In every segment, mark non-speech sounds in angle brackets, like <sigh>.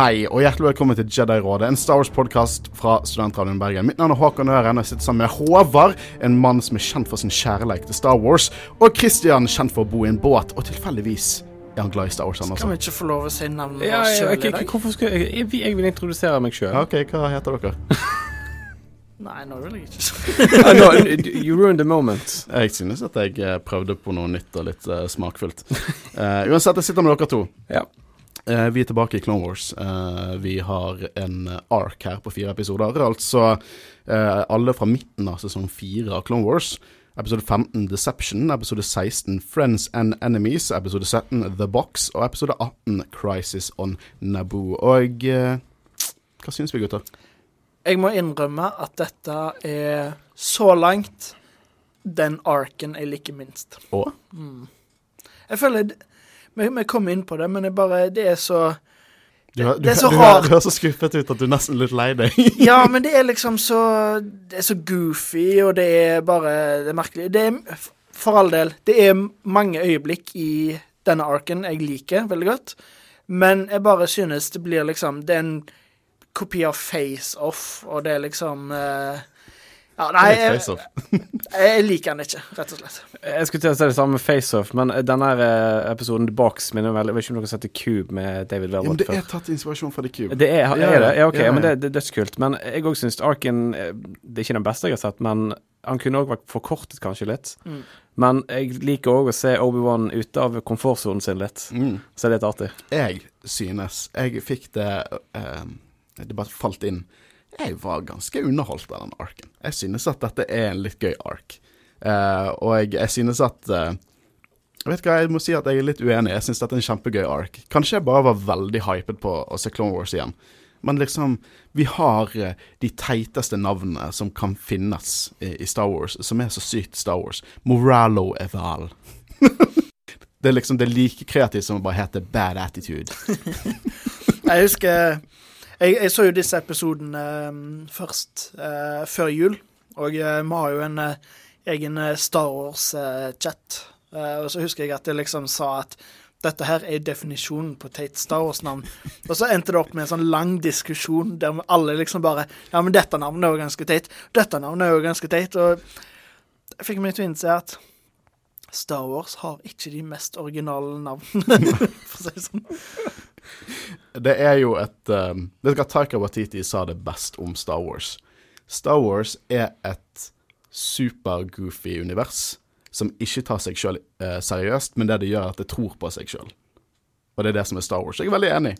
Hei, og hjertelig velkommen til Jedi-rådet, en Star Wars-podkast fra Studentradioen Bergen. Mitt navn er Håkon Øren, og jeg sitter sammen med Håvard, en mann som er kjent for sin kjærleik til Star Wars, og Christian, kjent for å bo i en båt, og tilfeldigvis er han glad i Star Wars, han Kan vi ikke få lov å si navnet Ja, vårt ja, sjøl i dag? hvorfor skal jeg, jeg, jeg vil introdusere meg sjøl. Ja, OK, hva heter dere? <laughs> Nei, nå vil jeg ikke. <laughs> no, you ruined the moment. Jeg synes at jeg eh, prøvde på noe nytt og litt uh, smakfullt. Uh, uansett, jeg sitter med dere to. Ja. Eh, vi er tilbake i Clone Wars. Eh, vi har en ark her på fire episoder. Altså eh, alle fra midten av sesong fire av Clone Wars. Episode 15 Deception, episode 16 Friends and Enemies, episode 17 The Box og episode 18 Crisis on Naboo. Og eh, hva syns vi, gutter? Jeg må innrømme at dette er så langt den arken jeg liker minst. Og? Jeg føler Vi, kom inn på det, men det bare Det er så Du, du, Det er så du, rart. du, høres så skuffet ut at du er nesten litt lei deg. Ja, men det er liksom så Det er så goofy, og det er bare Det er merkelig. Det er For all del, det er mange øyeblikk i denne arken jeg liker veldig godt, men jeg bare synes det blir liksom Det er en kopi av Face Off, og det er liksom eh, Ja, nei, <laughs> jeg, jeg liker den ikke, rett og slett. Jeg skulle til å si det samme med FaceOff, men denne eh, episoden The Box minner veldig Jeg vet ikke om dere har sett The Cube med David Ja, men det er tatt inspirasjon fra The Cube. Det er, Ja, er det? Ja, OK, ja, ja. men det, det er dødskult. Men jeg òg syns Arken eh, Det er ikke den beste jeg har sett, men han kunne òg vært forkortet kanskje litt. Mm. Men jeg liker òg å se Obi-Wan ute av komfortsonen sin litt. Mm. Så det er litt artig. Jeg synes Jeg fikk det eh, Det bare falt inn. Jeg var ganske underholdt av den arken. Jeg synes at dette er en litt gøy ark. Uh, og jeg, jeg synes at uh, vet hva, jeg må si at jeg er litt uenig. Jeg synes dette er en kjempegøy ark. Kanskje jeg bare var veldig hyped på å se Clone Wars igjen. Men liksom, vi har uh, de teiteste navnene som kan finnes i, i Star Wars, som er så sykt Star Wars. Moralo Eval. <laughs> det er liksom det er like kreativt som å bare hete Bad Attitude. <laughs> Jeg husker Jeg, jeg så jo disse episodene um, først eh, før jul, og eh, vi har jo en eh, egen eh, Star Wars-chat. og så husker jeg at jeg liksom sa at dette her er definisjonen på Tate Star Wars-navn. Og så endte det opp med en sånn lang diskusjon der alle liksom bare Ja, men dette navnet er jo ganske teit. Dette navnet er jo ganske teit. Og jeg fikk meg til å innse at Star Wars har ikke de mest originale navnene, <laughs> for å si det sånn. <laughs> Det er jo et um, Det skal Taika Watiti sa det best om Star Wars? Star Wars er et super-goofy univers som ikke tar seg sjøl eh, seriøst, men det det gjør, er at det tror på seg sjøl. Og det er det som er Star Wars. Jeg er veldig enig.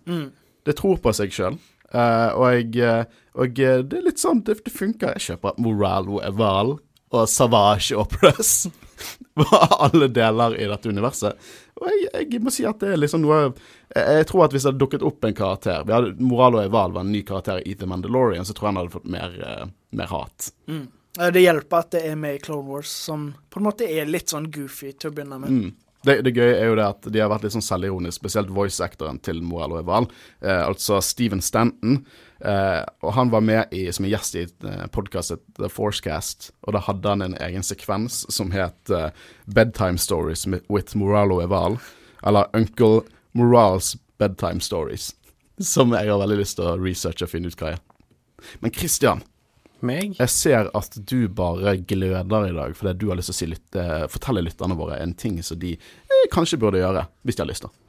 Det tror på seg sjøl. og jeg, eh, og eh, det er litt sånn, det, det funker. Jeg kjøper Moralo Eval og Savage Operas. <laughs> Alle deler i dette universet. Og jeg, jeg må si at det er liksom noe jeg, jeg tror at hvis det hadde dukket opp en karakter vi hadde, Moralo Eval var en ny karakter i The Mandalorian, så tror jeg han hadde fått mer, eh, mer hat. Mm. Det hjelper at det er med i Clone Wars, som på en måte er litt sånn goofy til å begynne med. Mm. Det, det gøye er jo det at de har vært litt sånn selvironisk, spesielt voice-actoren til Moralo Eval, eh, altså Steven Stanton. Eh, og han var med i, som en gjest i uh, podkastet The Forcecast, og da hadde han en egen sekvens som het uh, Bedtime Stories with Moralo Eval, eller Uncle Morals Bedtime Stories, som jeg har veldig lyst til å researche og finne ut hva er. Men Christian, Meg? jeg ser at du bare gløder i dag fordi du har lyst til å si litt, eh, fortelle lytterne våre en ting som de eh, kanskje burde gjøre, hvis de har lyst. da.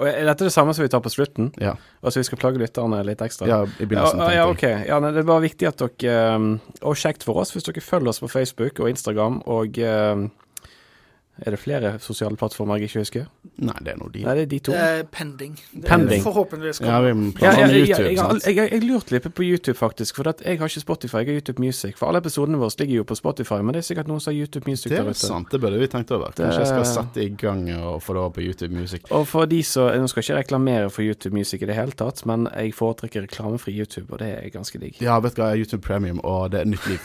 Og er dette det samme som vi tar på slutten? Ja, Altså vi skal plage lytterne litt ekstra? ja i begynnelsen. Ja, ja, ok. Ja, nei, det er bare viktig at dere um, Og kjekt for oss hvis dere følger oss på Facebook og Instagram og um, Er det flere sosiale plattformer jeg ikke husker? Nei, det er nå de. Nei, det er de to. Det er pending. Pending. Forhåpentligvis Ja, kommer. vi Ja, ja, ja, YouTube, jeg, jeg, jeg, jeg lurte litt på YouTube, faktisk. For at jeg har ikke Spotify, jeg har YouTube Music. For alle episodene våre ligger jo på Spotify, men det er sikkert noen som har YouTube Music der ute. Det er sant, det burde vi tenkt over. Det- Kanskje jeg skal sette i gang og få det over på YouTube Music. Og for de som Nå skal jeg ikke reklamere for YouTube Music i det hele tatt, men jeg foretrekker reklamefri YouTube, og det er ganske digg. Ja, vet du hva, YouTube Premium, og det er nytt liv.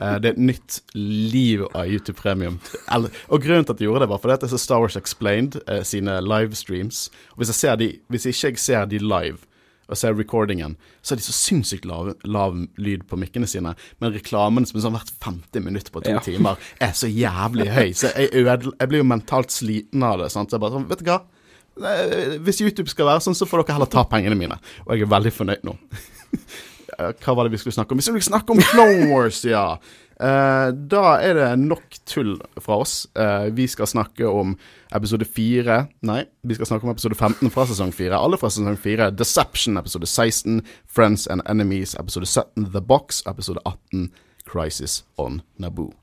Eh, det er et nytt liv av YouTube Premium. Og grunnen til at jeg gjorde det, var fordi at jeg ser Star Wars Explained eh, sine livestreams. Og hvis, jeg ser de, hvis ikke jeg ser de live, og ser recordingen, så er de så sinnssykt lav, lav lyd på mikkene sine. Men reklamen som er sånn hvert 50 minutt på to Ja. timer, er så jævlig høy. Så jeg, ødel- jeg blir jo mentalt sliten av det. Sant? Så jeg bare sånn, vet du hva? eh, hvis YouTube skal være sånn, så får dere heller ta pengene mine. Og jeg er veldig fornøyd nå. <laughs> Eh, Hva var det vi skulle snakke om? Vi skulle snakke om Clone Wars, ja. Uh, da er det nok tull fra oss. Uh, vi skal snakke om episode 4 Nei, vi skal snakke om episode 15 fra sesong 4. Alle fra sesong 4. Deception episode 16. Friends and Enemies episode 17. The Box episode 18. Crisis on Naboo.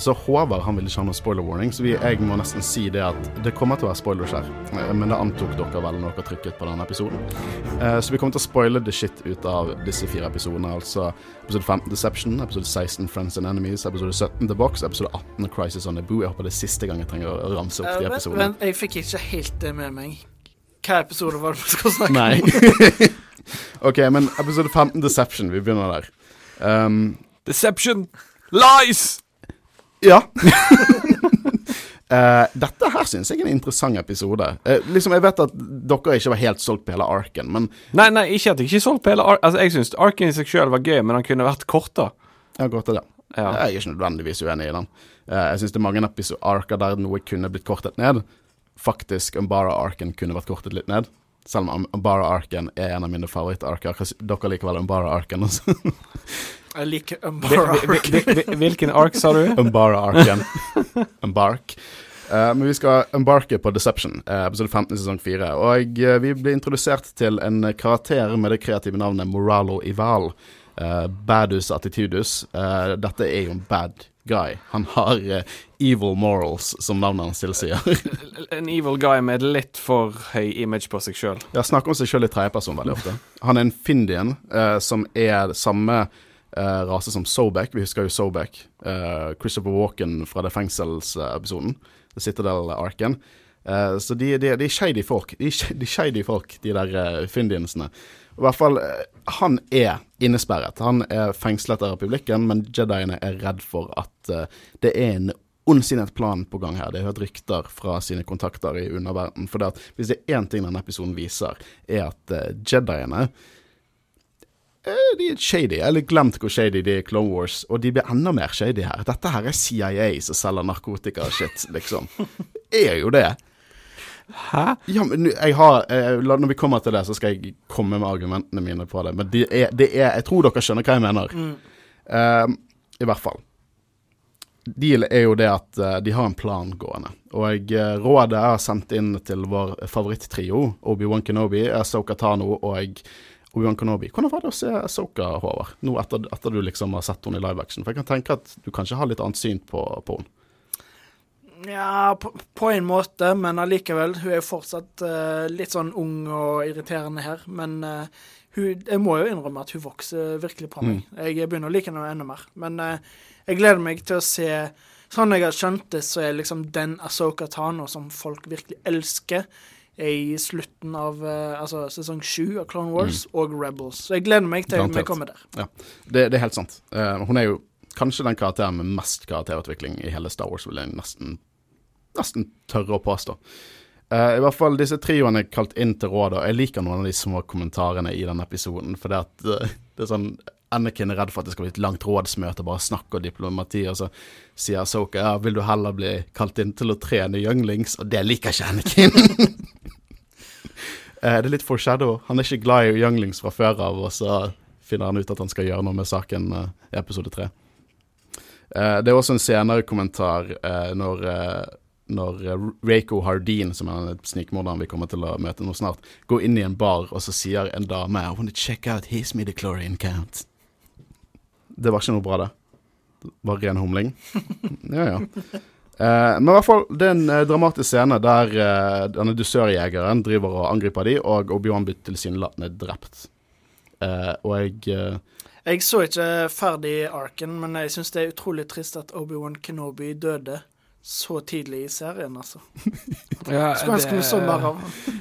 Så Håvard han ville ikke ha noen spoiler warning, så vi, jeg må nesten si det at det kommer til å være spoilers her. Eh, Men det antok dere vel når dere trykket på denne episoden. Eh, Så vi kommer til å spoile the shit ut av disse fire episodene. Altså episode 15 Deception, episode 16 Friends and Enemies, episode 17 The Box, episode 18 Crisis on the Boo. Jeg håper det er siste gang jeg trenger å ramse opp de Eh, episodene. vent, jeg fikk ikke helt det med meg. Hva episode var det vi skulle snakke Nei. om? <laughs> OK, men episode 15 Deception, vi begynner der. Um, Deception! Lies! Ja. Uh, <laughs> dette her syns jeg er en interessant episode. Uh, liksom, Jeg vet at dere ikke var helt solgt på hele arken, men Nei, nei, ikke at jeg ikke solgt på hele arken. Altså, jeg syns arken i seg sjøl var gøy, men han kunne vært kortere. ja, godt er det. Ja. Jeg er ikke nødvendigvis uenig i den. Uh, jeg syns det er mange arker der noe kunne blitt kortet ned. Faktisk, Umbara-arken kunne vært kortet litt ned. Selv om Umbara-arken er en av mine favorittarker. Dere liker vel Umbara-arken? også? <laughs> Jeg liker Hvil- Umbara hvil- hvil- hvil- Hvilken ark, sa du? <laughs> Umbara-arken. Umbark. Uh, men vi skal embarke på Deception, uh, episode 15 sesong 4. Og eh, vi blir introdusert til en karakter med det kreative navnet Moralo Ival. Uh, Badus Attitudus. Eh, dette er jo en bad guy. Han har eh, evil morals, som navnet hans tilsier. <laughs> En evil guy med litt for høy image på seg sjøl. Ja, snakker om seg sjøl i tredjeperson veldig ofte. Han er en Findian eh, som er samme eh, rase som Sobek. Vi husker jo Sobek. Uh, Christopher Walken fra det fengselsepisoden. The Citadel-arken. Uh, så de, de, de er shady folk. De, de shady folk, de der uh, Findiansene. I hvert fall, han er innesperret. Han er fengslet av republikken, men Jediene er redd for at det er en ondsinnet plan på gang her. De har hørt rykter fra sine kontakter i underverdenen. For det at hvis det er én ting denne episoden viser, er at uh, Jediene de er shady. Jeg har glemt hvor shady de er i Clone Wars, og de blir enda mer shady her. Dette her er CIA som selger narkotika og shit, liksom. Det <laughs> er jo det. Hæ? Ja, men jeg har eh, Når vi kommer til det, så skal jeg komme med argumentene mine på det. Men det er, det er Jeg tror dere skjønner hva jeg mener. Eh, I hvert fall. Deal er jo det at eh, de har en plan gående. Og uh, rådet jeg har sendt inn til vår favorittrio, Obi-Wan Kenobi, Soka Tano og Obi-Wan Kenobi. Hvordan var det å se Soka, Håvard? Nå etter, etter du liksom har sett henne i live action? For jeg kan tenke at du kanskje har litt annet syn på, på henne. Ja, på, på en måte, men allikevel. Hun er jo fortsatt uh, litt sånn ung og irriterende her. Men uh, hun, jeg må jo innrømme at hun vokser virkelig på meg. Jeg begynner å like henne enda mer. Men uh, jeg gleder meg til å se Sånn jeg har skjønt det, så er liksom den Asoka Tano som folk virkelig elsker, er i slutten av uh, altså sesong sju av Clone Wars og Rebels. Så jeg gleder meg til vi Garantert. kommer der. Ja, det, det er helt sant. Uh, hun er jo kanskje den karakteren med mest karakterutvikling i hele Star Wars, vil jeg nesten, nesten tørre å påstå. Uh, I hvert fall disse trioene er kalt inn til rådet, og jeg liker noen av de små kommentarene i denne episoden. For det, at, det er sånn Anakin er redd for at det skal bli et langt rådsmøte, bare snakk og diplomati, og så sier Soka ja, vil du heller bli kalt inn til å trene younglings, og det liker ikke Anakin. <laughs> Eh, det er litt foreshadow. Han er ikke glad i younglings fra før av, og så finner han ut at han skal gjøre noe med saken eh, i episode tre. Eh, det er også en senere kommentar når, når Reiko Hardin, som er en snikmorderen vi kommer til å møte nå snart, går inn i en bar, og så sier en dame I want to check out his midichlorian count. Det var ikke noe bra, det. Var ren humling. <laughs> ja, ja. Eh, men i hvert fall, det er en eh, dramatisk scene der uh, denne dusørjegeren driver og angriper de, og Obi-Wan blir tilsynelatende drept. Eh, og jeg Jeg så ikke ferdig arken, men jeg syns det er utrolig trist at Obi-Wan Kenobi døde så tidlig i serien, altså. <laughs> Ja, Skulle ønske vi så mer av.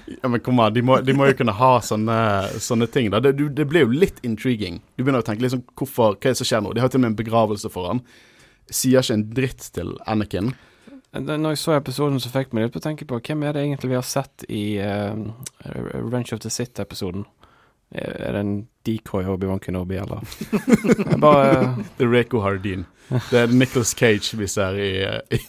Ja, men kom an, de må, de må jo kunne ha sånne, sånne ting. da. Det, det blir jo litt intriguing. Du begynner å tenke liksom, hvorfor, hva er det som skjer nå? De har til og med en begravelse for han. Sier ikke en dritt til Anakin. Når jeg så episoden, så fikk meg litt på å tenke på hvem er det egentlig vi har sett i uh, Revenge of the Sith-episoden? Er det en decoy Obi-Wan Kenobi, eller? <laughs> Bare Det er Reko Hardin. Det er Nicholas Cage vi ser i, i,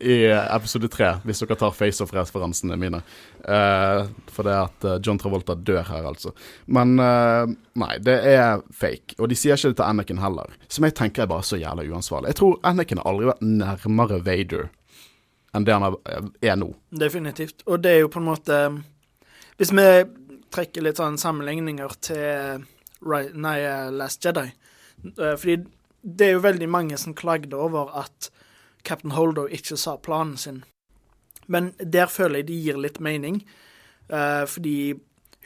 i episode tre, hvis dere tar face-off-referansene mine. Uh, for det at eh, John Travolta dør her, altså. Men uh, nei, det er fake. Og de sier ikke det til Anakin heller. Som jeg tenker er bare så jævla uansvarlig. Jeg tror Anakin har aldri vært nærmere Vader enn det han er nå. Definitivt. Og det er jo på en måte Hvis vi trekker litt sånn sammenligninger til right, nei, eh, Last Jedi eh, Fordi det er jo veldig mange som klagde over at Captain Holdo ikke sa planen sin. Men der føler jeg det gir litt mening, eh, fordi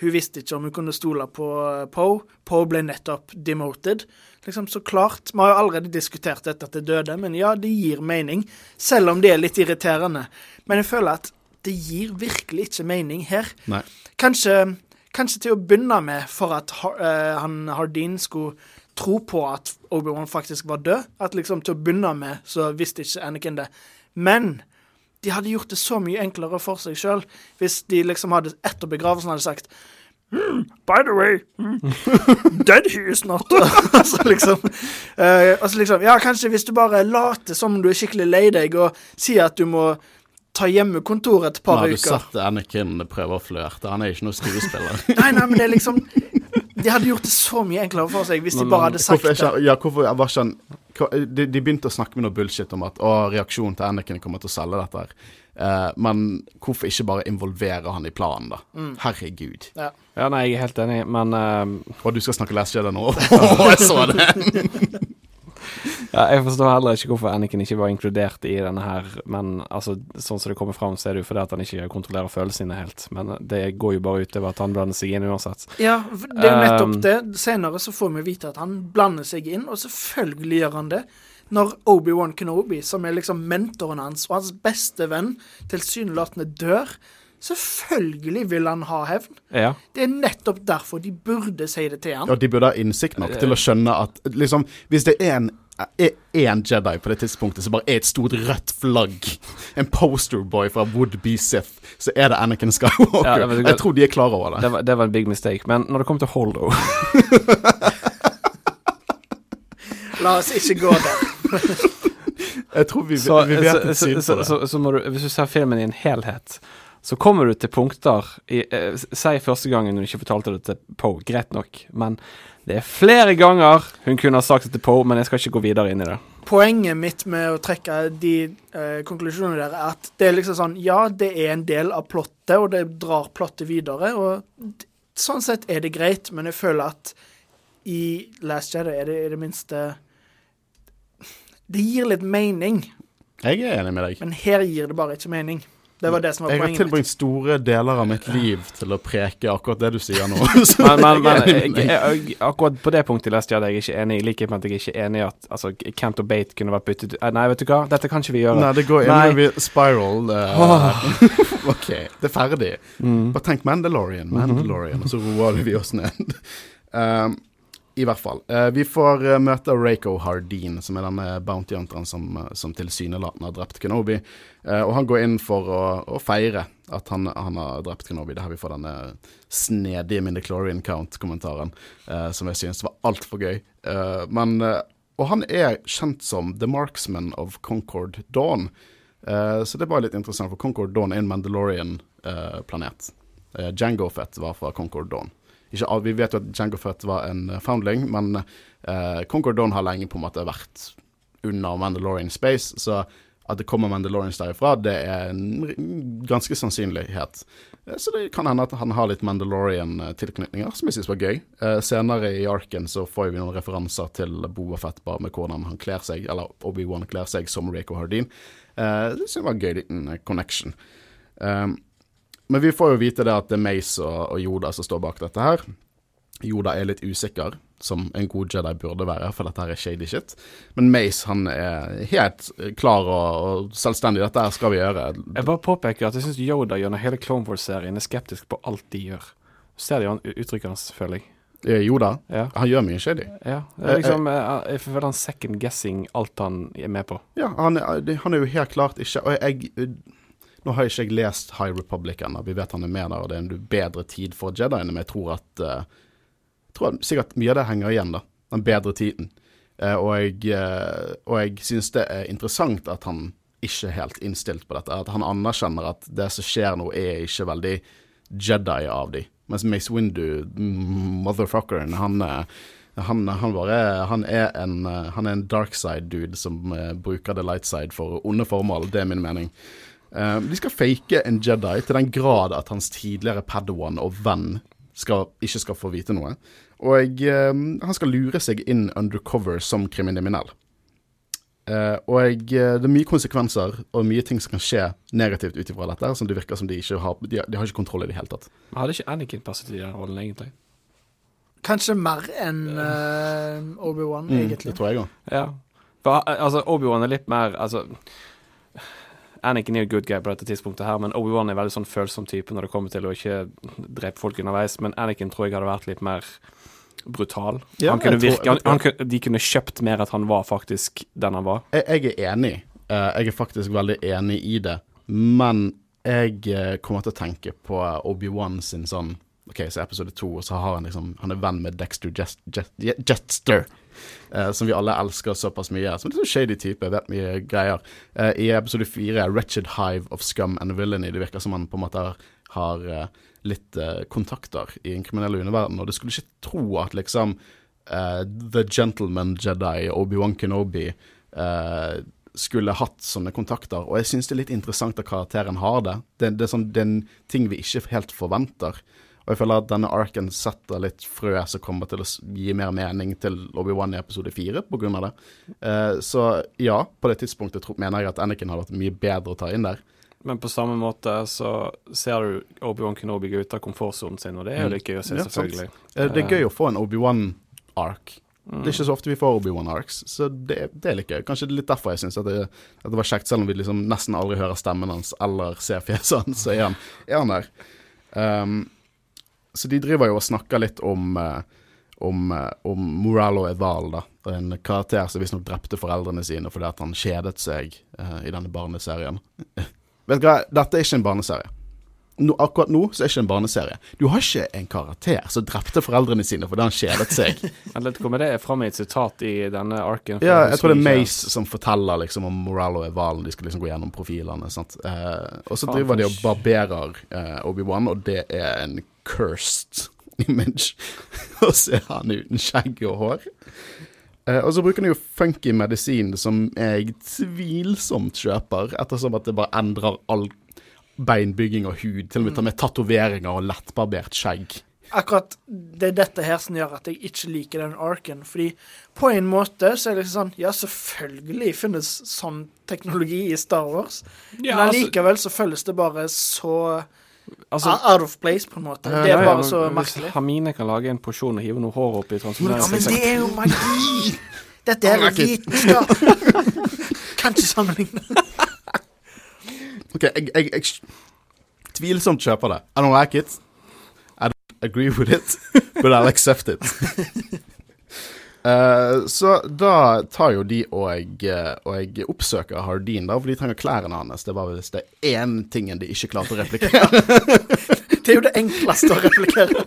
hun visste ikke om hun kunne stole på Poe. Poe ble nettopp demoted. Liksom, så klart, Vi har jo allerede diskutert dette til døde, men ja, det gir mening. Selv om det er litt irriterende. Men jeg føler at det gir virkelig ikke mening her. Nei. Kanskje, kanskje til å begynne med, for at eh, han Hardin skulle tro på at Obi-Wan faktisk var død. At liksom til å begynne med så visste ikke Anakin det. Men de hadde gjort det så mye enklere for seg sjøl hvis de liksom hadde etter begravelsen hadde sagt mm, By the way, mm, dead he is not. <laughs> altså liksom, uh, altså liksom Ja, kanskje hvis du bare later som du er skikkelig lei deg, og sier at du må ta hjemmekontor et Nå uker har du sett Anakin prøve å flørte. Han er ikke noen skuespiller. <laughs> Nei, nei, men det er liksom De hadde gjort det så mye enklere for seg hvis de bare hadde sagt det. ja, hvorfor var ikke han de, de begynte å snakke med noe bullshit om at å, reaksjonen til Anakin kommer til å selge dette her. Eh, men hvorfor ikke bare involvere han i planen, da? Mm. Herregud. Ja, nei, jeg er helt enig, men uh... Og du skal snakke Last Jedi nå? <laughs> Åh, jeg så det! <laughs> ja, Jeg forstår heller ikke hvorfor Anakin ikke var inkludert i denne her, men altså, sånn som det kommer fram, så er det jo fordi at han ikke kontrollerer følelsene sine helt. Men det går jo bare utover at han blander seg inn uansett. Ja, det er jo nettopp Um, det. Senere så får vi vite at han blander seg inn, og selvfølgelig gjør han det. Når Obi-Wan Kenobi, som er liksom mentoren hans og hans beste venn, tilsynelatende dør, selvfølgelig vil han ha hevn. Ja. Det er nettopp derfor de burde si det til han. Og de burde ha innsikt nok til å skjønne at liksom, hvis det er en én Jedi på det tidspunktet som bare er et stort rødt flagg, en posterboy fra Would Be Sith, så er det Anakin Skywalker. Ja, det jeg tror de er klar over det. Det var, det var en big mistake. Men når det kommer til Holdo <laughs> La oss ikke gå der. <laughs> Jeg tror vi, så, vi vet så, et syn på det. så, så må du, Hvis du ser filmen i en helhet, så kommer du til punkter i, eh, Si første gangen du ikke fortalte det til Poe, greit nok, men det er flere ganger hun kunne ha sagt det til Poe, men jeg skal ikke gå videre inn i det. Poenget mitt med å trekke de eh, konklusjonene der, er at det er liksom sånn Ja, det er en del av plottet, og det drar plottet videre, og sånn sett er det greit, men jeg føler at i Last Jedi er det i det minste Det gir litt mening, Jeg er enig med deg. men her gir det bare ikke mening. Det var det som var Jeg har Jeg har tilbringt store deler av mitt liv til å preke akkurat det du sier nå. <laughs> Men, men, men jeg jeg, akkurat på det punktet leste jeg at jeg er ikke enig, i likhet med at jeg ikke er enig i at altså, Kent og Bate kunne vært byttet ut. Eh, Nei, vet du hva, dette kan ikke vi gjøre. Nei, det går inn i spiral. Uh, <laughs> OK, det er ferdig. Mm. Bare tenk Mandalorian, Mandalorian, og så roer vi oss ned. <laughs> Um, I hvert fall. Eh, vi får eh, møte Rako Hardin, som er denne bounty-hunteren som, eh, som tilsynelatende har drept Kenobi. Og han går inn for å, å feire at han, han har drept Kenobi. Det er her vi får denne snedige Mindichlorian count-kommentaren, som jeg synes var altfor gøy. Men Og han er kjent som The Marksman of Concord Dawn. Så det var litt interessant, for Concord Dawn er en Mandalorian-planet. Jango Fett var fra Concord Dawn. Ikke, vi vet jo at Jango Fett var en eh, foundling, men uh, Concord Dawn har lenge på en måte vært under Mandalorian Space, så at det kommer Mandalorians derifra, det er en ganske sannsynlighet. Eh, Så det kan hende at han har litt Mandalorian-tilknytninger, som jeg syns var gøy. Eh, senere i arken så får vi noen referanser til Boba Fett, bare med hvordan han kler seg, eller Obi-Wan kler seg som Rako Hardin. Eh, det synes jeg var en gøy liten eh, connection. Um, men vi får jo vite det at det er Mace og, og Yoda som står bak dette her. Yoda er litt usikker, som en god Jedi burde være, for dette her er shady shit. Men Mace han er helt klar og, og selvstendig. Dette her skal vi gjøre. Jeg bare påpeker at jeg syns Yoda gjennom hele Clone Wars-serien er skeptisk på alt de gjør. Ser jo han uttrykker hans, føler jeg. Eh, Yoda, Ja. han gjør mye shady. ja. Liksom, eh, jeg føler han second guessing alt han er med på. Ja, han, han er jo helt klart ikke Og jeg Nå har ikke jeg lest High Republic ennå, vi vet han er med der, og det er en bedre tid for Jediene, men jeg tror at uh, tror sikkert mye av det henger igjen, da. Den bedre tiden. Uh, og jeg, uh, og jeg synes det er interessant at han ikke er helt innstilt på dette. At han anerkjenner at det som skjer nå, er ikke veldig Jedi av de. Mens Mace Windu, mm, motherfuckeren, han han, han, bare, han er en, han er en dark side-dude som bruker the light side for onde formål. Det er min mening. Eh, de skal fake en Jedi til den grad at hans tidligere Padawan og venn skal, ikke skal få vite noe. Og eh, han skal lure seg inn undercover som kriminell. Uh, og jeg, eh, det er mye konsekvenser og mye ting som kan skje negativt ut ifra dette, som det virker som de ikke har De, de har ikke kontroll i det hele tatt. Men Hadde ikke Anakin passet i den rollen, egentlig? Kanskje mer enn uh, Obi-Wan, Mm, egentlig. det tror jeg òg. Ja. For altså, Obi-Wan er litt mer Altså Anakin er jo good guy på dette tidspunktet her, men Obi-Wan er veldig sånn følsom type når det kommer til å ikke drepe folk underveis. Men Anakin tror jeg hadde vært litt mer brutal. Ja, han kunne virke, han, han, de kunne kjøpt mer at han var faktisk den han var. Jeg, jeg er enig. Eh, jeg er faktisk veldig enig i det. Men jeg eh, kommer til å tenke på Obi-Wan sin sånn OK, så episode to, og så har han liksom Han er venn med Dexter Jest, Jest, Jetster. Eh, som vi alle elsker såpass mye. Som en sånn shady type, vet mye greier. Eh, I episode fire, 'Wretched Hive of Scum and Villainy', det virker som han på en måte har, eh, litt eh, kontakter i den kriminelle underverden, og du skulle ikke tro at liksom eh, The Gentleman Jedi, Obi-Wan Kenobi, eh, skulle hatt sånne kontakter. Og jeg syns det er litt interessant at karakteren har det. Det, det, er sånn, det er en ting vi ikke helt forventer. Og jeg føler at denne arken setter litt frø som kommer til å gi mer mening til Obi-Wan i episode fire av det. Eh, så ja, på det tidspunktet mener jeg at Anakin hadde vært mye bedre å ta inn der. Men på samme måte så ser du Obi-Wan Kenobi gå ut av komfortsonen sin, og det er jo Mm. litt gøy å se, Ja, selvfølgelig. Eh, det er gøy å få en Obi-Wan-ark. Mm. Det er ikke så ofte vi får Obi-Wan-arcs, så det, det er litt gøy. Kanskje det er litt derfor jeg syns at, det- at det var kjekt, selv om vi liksom nesten aldri hører stemmen hans eller ser fjeset hans, så er han, er han der. Um, så de driver jo og snakker litt om eh, om, eh, om Morello Eval, da. En karakter som visstnok drepte foreldrene sine fordi at han kjedet seg uh, i denne barneserien. <laughs> Vet du hva, dette er ikke en barneserie. Nå, akkurat nå så er det ikke en barneserie. Du har ikke en karakter som drepte foreldrene sine fordi han kjedet seg. <laughs> Ikke om det er framme i et sitat i denne arken. Ja, jeg tror det er. Mace som forteller liksom om Morello og Valen. De skal liksom gå gjennom profilene. Sant? Eh, og så driver de og barberer eh, Obi-Wan, og det er en cursed <laughs> image og så er han uten skjegg og hår. Eh, og så bruker de jo funky medisin som jeg tvilsomt kjøper, ettersom at det bare endrer all beinbygging og hud. Til og med tar med tatoveringer og lettbarbert skjegg. Akkurat det er dette her som gjør at jeg ikke liker den arken. Fordi på en måte så er det liksom sånn Ja, selvfølgelig finnes sånn teknologi i Star Wars, Ja, men altså- så føles det bare så Altså, out of place, på en måte. Ja, Det er ja, bare så så Hvis Hamine kan lage en porsjon og hive noe hår oppi Ja, men det er jo magi! Dette er vitenskap. <laughs> Kan ikke sammenligne. OK, jeg, jeg, jeg tvilsomt kjøper det. I don't like it. I don't agree with it, <laughs> but I'll accept it. Uh, <laughs> så da tar jo de og, eh, og oppsøker Hardin, da, for de trenger klærne hans. Det var visst det én tingen de ikke klarte å replikere. <laughs> Det er jo det enkleste å replikere.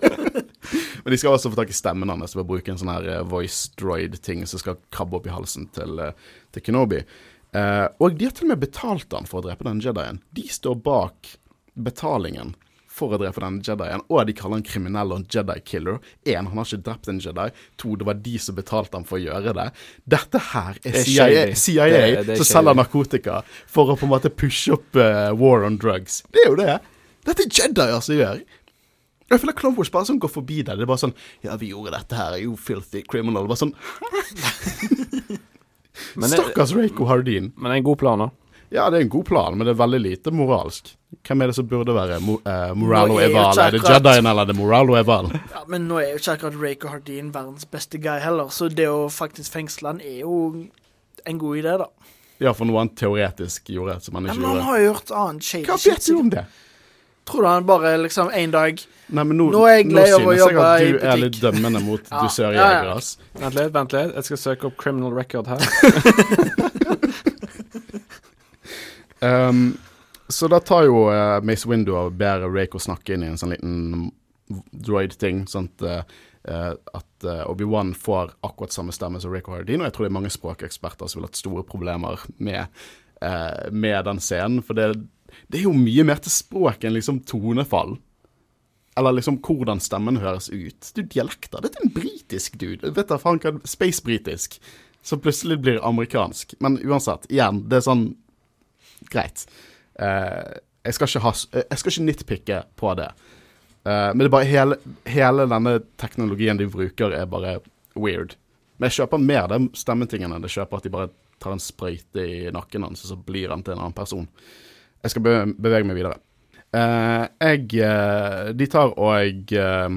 Men de skal også få tak i stemmen hans ved å bruke en sånn her eh, voice droid-ting som skal krabbe opp i halsen til, til Kenobi. Eh, og de har til og med betalt han for å drepe den Jedien. De står bak betalingen for å drepe den Jedien, og de kaller han kriminell og en Jedi-killer. Én, han har ikke drept en Jedi. To, det var de som betalte han for å gjøre det. Dette her er CIA. CIA Det- det er som selger narkotika for å på en måte pushe opp uh, war on drugs. Det er jo det. Dette er Jedier som gjør. Jeg føler Clone Wars bare sånn går forbi det. Det er bare sånn Ja, vi gjorde dette her, you filthy criminal. Bare sånn <laughs> <laughs> Men det, Stakkars Reiko Hardin. men det er en god plan, da. Ja, det er en god plan, men det er veldig lite moralsk. Hvem er det som burde være mo eh, Moralo Nå er jo Eval? ikke Er det akkurat- Jedien eller er det Moralo Eval? <laughs> Ja, men nå er jo ikke akkurat Rake Hardin verdens beste guy heller, så det å faktisk fengsle han er jo en god idé, da. Ja, for noe han teoretisk gjorde som han Ja, ikke men han gjorde. har jo gjort annet shady Hva shit. vet du om det? Tror du han bare liksom en dag Nei, men nå, Nå er jeg nå lei av å synes jeg jobbe at i du er litt dømmende mot <laughs> Ja, dusørjegere, ja, ja. Vent litt, vent litt. Jeg skal søke opp criminal record her. <laughs> Um, så da tar jo uh, Mace Window og ber Rako snakke inn i en sånn liten droid-ting, sånn uh, at uh, Obi-Wan får akkurat samme stemme som Rako Hardin, og jeg tror det er mange språkeksperter som vil ha hatt store problemer med, uh, med den scenen, for det, det er jo mye mer til språk enn liksom tonefall. Eller liksom hvordan stemmen høres ut. Er dialekter. Dette er en britisk dude. Vet da faen hva Space-britisk. Som plutselig blir amerikansk. Men uansett, igjen, det er sånn Greit. Uh, jeg, skal ikke ha, eh, jeg skal ikke nitpikke på det. Uh, men det er bare hele, hele denne teknologien de bruker, er bare weird. Men jeg kjøper mer den stemmetingen enn jeg kjøper at de bare tar en sprøyte i nakken hans, og så blir han til en annen person. Jeg skal bevege meg videre. Uh, jeg uh, De tar og uh,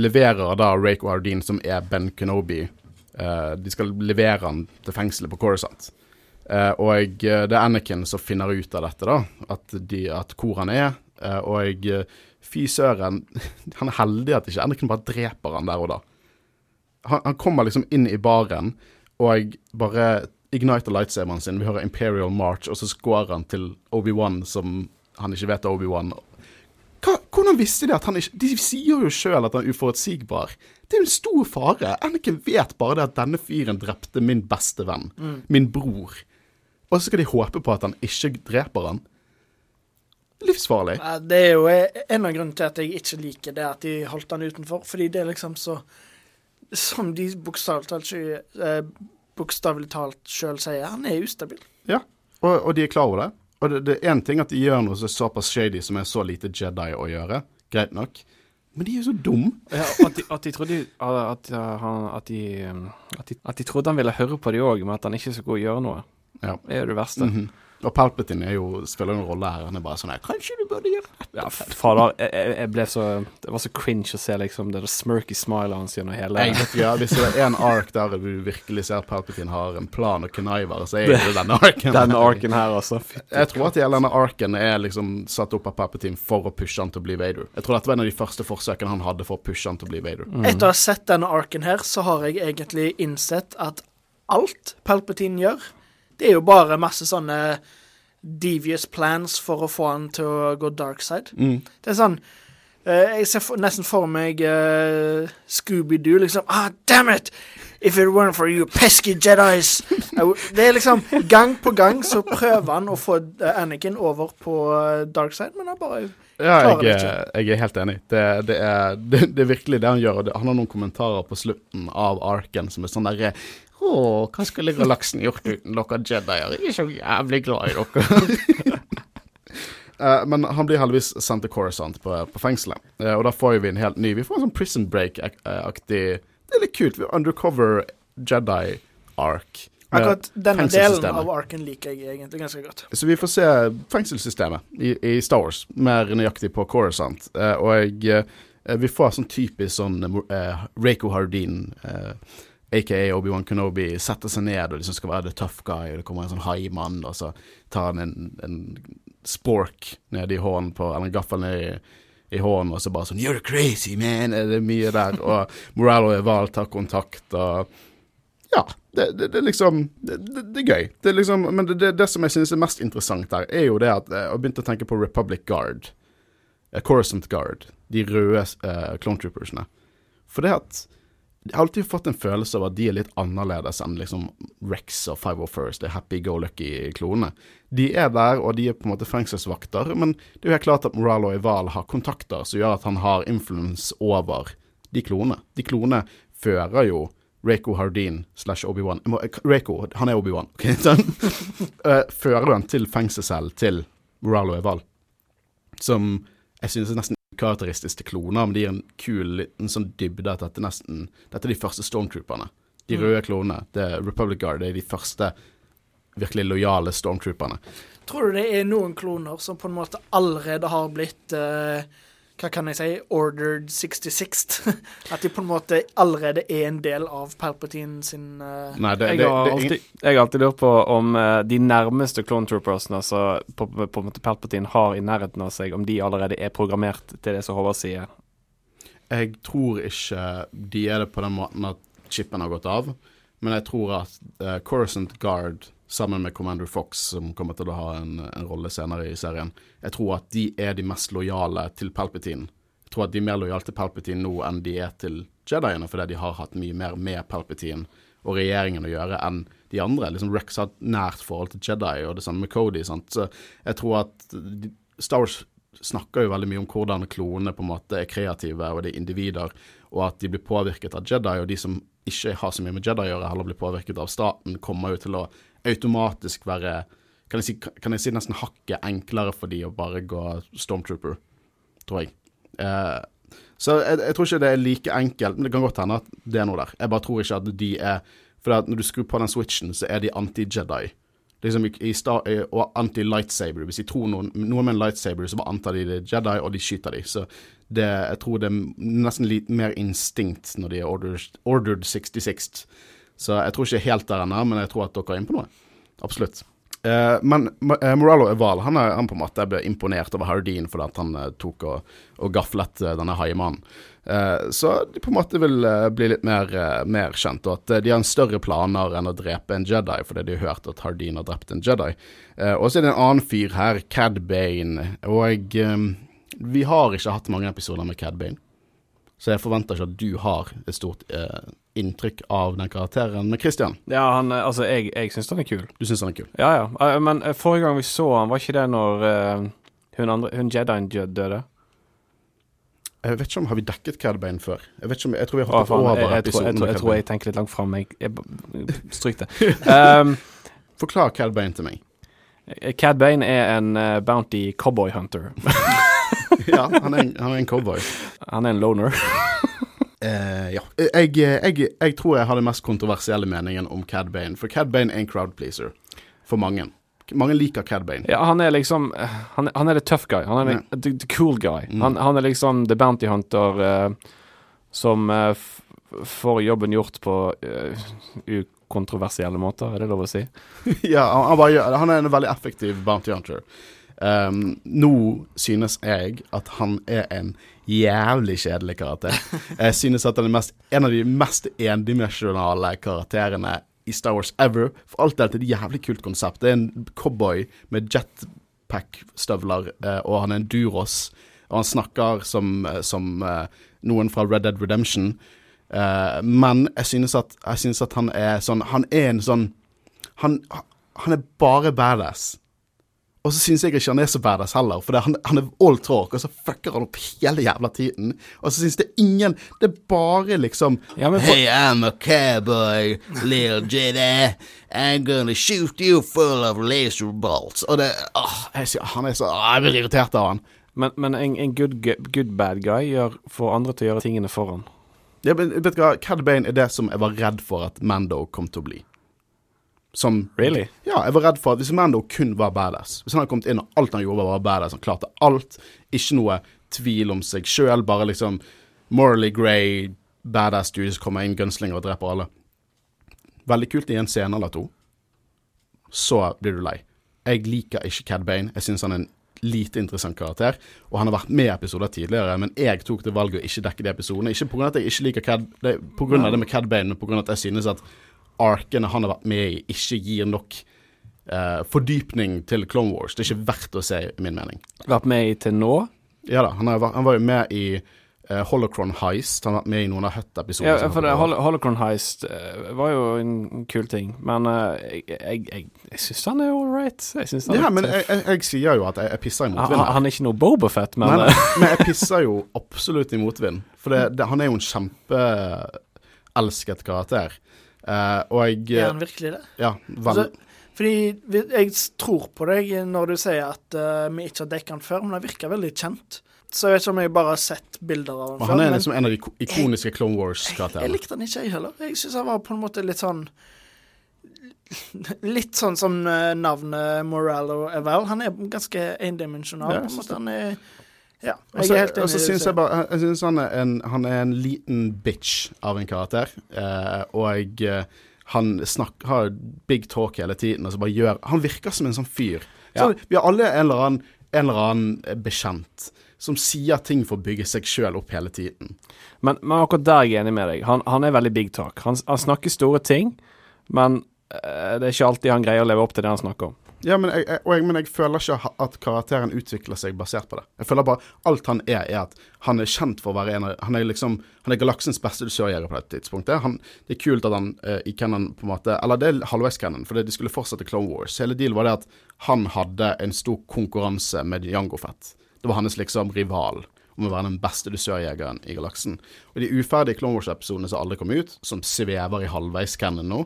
leverer da Rake Wardeen, som er Ben Kenobi. De skal levere han til fengselet på Coruscant. Eh, og det er Anakin som finner ut av dette, da. At, de, at hvor han er. Og fy søren, <laughs> han er heldig at ikke Anakin bare dreper han der og da. Han, han kommer liksom inn i baren og bare igniter lightsaberen sin. Vi hører Imperial March, og så scorer han til Obi-Wan som han ikke vet er Obi-Wan. Hvordan visste de at han ikke De sier jo sjøl at han er uforutsigbar. Det er jo en stor fare. Anakin vet bare det at denne fyren drepte min beste venn. Min bror. Og så skal de håpe på at han ikke dreper han. Livsfarlig. Det er jo en av grunnene til at jeg ikke liker det at de holdt han utenfor. Fordi det er liksom så Som de bokstavelig talt ikke bokstavelig talt sjøl sier, han er ustabil. Ja, og, og de er klar over det. Og det, det er én ting at de gjør noe som er såpass shady som er så lite Jedi å gjøre. Greit nok. Men de er jo så dumme. Ja, at, de, at de trodde at, han, at, de, um, at, de, at de trodde han ville høre på de òg, men at han ikke skulle gå og gjøre noe. Ja. Det er jo det verste. Mhm. Og Palpatine er jo, spiller en rolle her. Han er bare sånn her Kanskje du burde gjøre det? Ja, fader. Jeg, jeg- ble så Det var så cringe å se liksom det der smirky smilet hans gjennom hele Jeg vet ja, Hvis det er en ark der du virkelig ser Palpatine har en plan og conniver, så er det denne arken. denne arken her, altså. Fy- Jeg tror at hele denne arken er liksom satt opp av Palpatine for å pushe han til å bli Vader. Jeg tror dette var en av de første forsøkene han hadde for å pushe han til å bli Vader. Etter å ha sett denne arken her, så har jeg egentlig innsett at alt Palpatine gjør, det er jo bare masse sånne devious plans for å få han til å gå dark side. Mm. Det er sånn uh, Jeg ser for, nesten for meg uh, Scooby-Doo, liksom. Ah, damn it! If it weren't for you pesky Jedis! <laughs> Det er liksom Gang på gang så prøver han å få eh, Anakin over på dark side, men han bare Ja, Klarer jeg, det er- jeg er helt enig. Det, det, er, <laughs> det, det er virkelig det han gjør. han har noen kommentarer på slutten av arken som er sånn derre Å, hva skulle galaksen gjort uten dere Jedier? Jeg er så jævlig glad i dere. Uh, <laughs> men han blir heldigvis sendt til Coruscant på, på fengselet. Uh, og da får vi en helt ny Vi får en sånn Prison Break-aktig Det er litt kult. Vi har Undercover Jedi-ark. Akkurat denne delen av arken liker jeg egentlig ganske godt. Så vi får se fengselssystemet i, i Star Wars, mer nøyaktig på Coruscant. Uh, og eh, vi får sånn typisk sånn Reiko Rako Hardin, eh, aka Obi-Wan Kenobi, setter seg ned og liksom skal være the tough guy, og det kommer en sånn haimann, og så tar han en, en spork ned i hånden på, eller en gaffel ned i, i hånden, og så bare sånn You're crazy, man! Det er mye der. Og Moralo Eval tar kontakt, og ja, det, det, det liksom det, det, det er gøy. Det er liksom, men det, det, det som jeg synes er mest interessant der, er jo det at eh, jeg begynte å tenke på Republic Guard. Eh, Coruscant Guard. De røde uh, clone troopersene. For det at Jeg har alltid fått en følelse av at de er litt annerledes enn liksom Rex og 501st, det happy go lucky-klonene. De er der, og de er på en måte fengselsvakter, men det er jo helt klart at Moralo Ival har kontakter som gjør at han har influence over de klonene. De klonene fører jo Reiko Hardin slash Obi-Wan Reiko, han er Obi-Wan. ok? <laughs> Sånn. Eh, fører han til fengselscellen til Moralo Ival, som jeg synes er nesten ukarakteristisk til kloner, men de gir en kul liten sånn dybde at dette nesten Dette er de første stormtrooperne. De røde klonene. Det er Republic Guard det er de første virkelig lojale stormtrooperne. Tror du det er noen kloner som på en måte allerede har blitt eh, hva kan jeg si, ordered 66. <laughs> At de på en måte allerede er en del av Palpatine sin uh, Nei, det, Jeg det, har det, alltid, jeg har alltid lurt på om uh, de nærmeste Clone Troopersene, altså på, på, på en måte Palpatine har i nærheten av seg, om de allerede er programmert til det som Håvard sier. Jeg tror ikke de er det på den måten at chipen har gått av, men jeg tror at uh, Coruscant Guard sammen med Commander Fox, som kommer til å ha en, en rolle senere i serien, jeg tror at de er de mest lojale til Palpatine. Jeg tror at de er mer lojale til Palpatine nå enn de er til Jediene, fordi de har hatt mye mer med Palpatine og regjeringen å gjøre enn de andre. Liksom Rex har et nært forhold til Jedi, og det samme med Cody. Sant? Så jeg tror at Star Wars snakker jo veldig mye om hvordan klonene på en måte er kreative, og det er individer, og at de blir påvirket av Jedi, og de som ikke har så mye med Jedi å gjøre, heller blir påvirket av staten, kommer jo til å automatisk være kan jeg, si, kan jeg si nesten hakket enklere for de å bare gå Stormtrooper, tror jeg. Eh, så jeg, jeg tror ikke det er like enkelt, men det kan godt hende at det er noe der. Jeg bare tror ikke at de er For når du skrur på den switchen, så er de anti-Jedi. Liksom i, i Star, og anti-lightsaber. Hvis de tror noen, noen med en lightsaber, så bare antar de det er Jedi, og de skyter de. Så det, jeg tror det er nesten litt mer instinkt når de er ordered, ordered 66. Så jeg tror ikke helt der ennå, men jeg tror at dere er inne på noe. Absolutt. Eh, men eh, Morello Eval han, er, han på en måte ble imponert over Hardin fordi at han eh, tok og, og gaflet denne haimannen. Så de på en måte vil bli litt mer, mer kjent, og at de har en større planer enn å drepe en Jedi, fordi de har hørt at Hardin har drept en Jedi. Og så er det en annen fyr her, Cad Bane, og vi har ikke hatt mange episoder med Cad Bane. Så jeg forventer ikke at du har et stort inntrykk av den karakteren. Men Christian, Ja, han eh, Altså, jeg, jeg syns han er kul. du syns han er kul? Ja, ja. Eh, Men eh, forrige gang vi så han, var ikke det når uh, hun, andre, hun Jedien døde? Jeg vet ikke om Har vi dekket Cad Bane før? Jeg vet ikke om, jeg tror vi har hoppet faen, over jeg, jeg, tror, jeg, episoden tror, med jeg tror jeg tenker litt langt fram. Jeg, jeg, Stryk det. <laughs> Um, Forklar Cad Bane til meg. Cad Bane er en uh, bounty cowboy hunter. <laughs> ja, han er, en, han er en cowboy. Han er en loner. Eh, ja. Jeg, jeg, jeg tror jeg har den mest kontroversielle meningen om Cad Bane. For Cad Bane er en crowd pleaser for mange. Mange liker Cad Bane. Ja, han er liksom Han, han er the tough guy. Han er Ja. the, the cool guy. Mm. Han, han er liksom the bounty hunter uh, som uh, får jobben gjort på ukontroversielle måter, er det lov å si? <laughs> ja, han, gjør- han er en veldig effektiv bounty hunter. Um, nå synes jeg at han er en jævlig kjedelig karakter. Jeg synes at han er mest, en av de mest endimensjonale karakterene i Star Wars ever. For alt er et jævlig kult konsept. Det er en cowboy med jetpack-støvler, eh, og han er en duros. Og han snakker som, eh, som eh, noen fra Red Dead Redemption. Men jeg synes, at, jeg synes at han er sånn Han er en sånn Han, han er bare badass. Og så syns jeg ikke han er så badass heller, for han, han er all talk, og så fucker han opp hele jævla tiden. Og så syns det ingen Det er bare liksom Ja, for- Hey, I'm a cowboy, little Jedi. I'm gonna shoot you full of laser bolts. Og det åh, jeg, Han er så åh, Jeg blir irritert av han. Men, men en, en good, good bad guy gjør, får andre til å gjøre tingene for han. Ja, men vet du hva, Cad Bane er det som jeg var redd for at Mando kom til å bli. Som Really? Ja, jeg var redd for at hvis Mando kun var badass Hvis han hadde kommet inn og alt han gjorde var badass, han klarte alt, ikke noe tvil om seg sjøl, bare liksom morally grey, badass dudes kommer inn, gunslinger og dreper alle. Veldig kult i en scene eller to. Så blir du lei. Jeg liker ikke Cad Bane. Jeg syns han er en lite interessant karakter. Og han har vært med i episoder tidligere, men jeg tok det valget å ikke dekke de episodene. Ikke pga. at jeg ikke liker Cad det, på grunn av det med Cad Bane, men pga. at jeg synes at arkene han har vært med i, ikke gir nok eh, fordypning til Clone Wars. Det er ikke verdt å se, i min mening. Vært med i til nå? Ja da, han, har, han var jo med i eh, Holocron Heist. Han har vært med i noen av Hut-episodene. Ja, for det, Hol Holocron Heist uh, var jo en kul ting, men uh, jeg, jeg, jeg, jeg syns han er all right. Jeg synes han er Ja, men jeg, jeg, jeg sier jo at jeg, pisser i han, motvind. han er ikke noe Bobafett, men eh, men jeg pisser jo absolutt i motvind. For det, det, han er jo en kjempeelsket karakter. Eh, og jeg Er han virkelig det? Ja, vel Altså, fordi jeg tror på deg når du sier at uh, vi ikke har dekket han før, men han virker veldig kjent. Så jeg vet ikke om jeg bare har sett bilder av han Og før. han er liksom en av de ikoniske Clone jeg, jeg Wars-karakterene. likte han ikke, jeg heller. Jeg syns han var på en måte litt sånn <laughs> Litt sånn som eh, navnet Morello er vel. Han er ganske endimensjonal. Ja, på en måte. Han er Ja, Og jeg så syns jeg bare Jeg synes han, er en, han er en liten bitch av en karakter. Eh, og eh, han snakker, har big talk hele tiden, og så bare gjør Han virker som en sånn fyr. Ja. Så vi har alle en eller annen, en eller annen eh, bekjent som sier ting for å bygge seg sjøl opp hele tiden. Men, men akkurat der er jeg enig med deg. Han, han er veldig big talk. Han, han snakker store ting, men eh, det er ikke alltid han greier å leve opp til det han snakker om. Ja, men jeg, jeg, jeg, men jeg føler ikke at karakteren utvikler seg basert på det. Jeg føler bare alt han er, er at han er kjent for å være en av Han er liksom Han er galaksens beste dusørjeger på dette tidspunktet. Han, det er kult at han eh, i canon på en måte Eller det er halvveis canon, for de skulle fortsette Clone Wars. Hele dealen var det at han hadde en stor konkurranse med Jango Fett. Det var hans liksom rival om å være den beste dusørjegeren i galaksen. Og de uferdige Clone Wars-episodene som aldri kom ut, som svever i halvveis canon nå,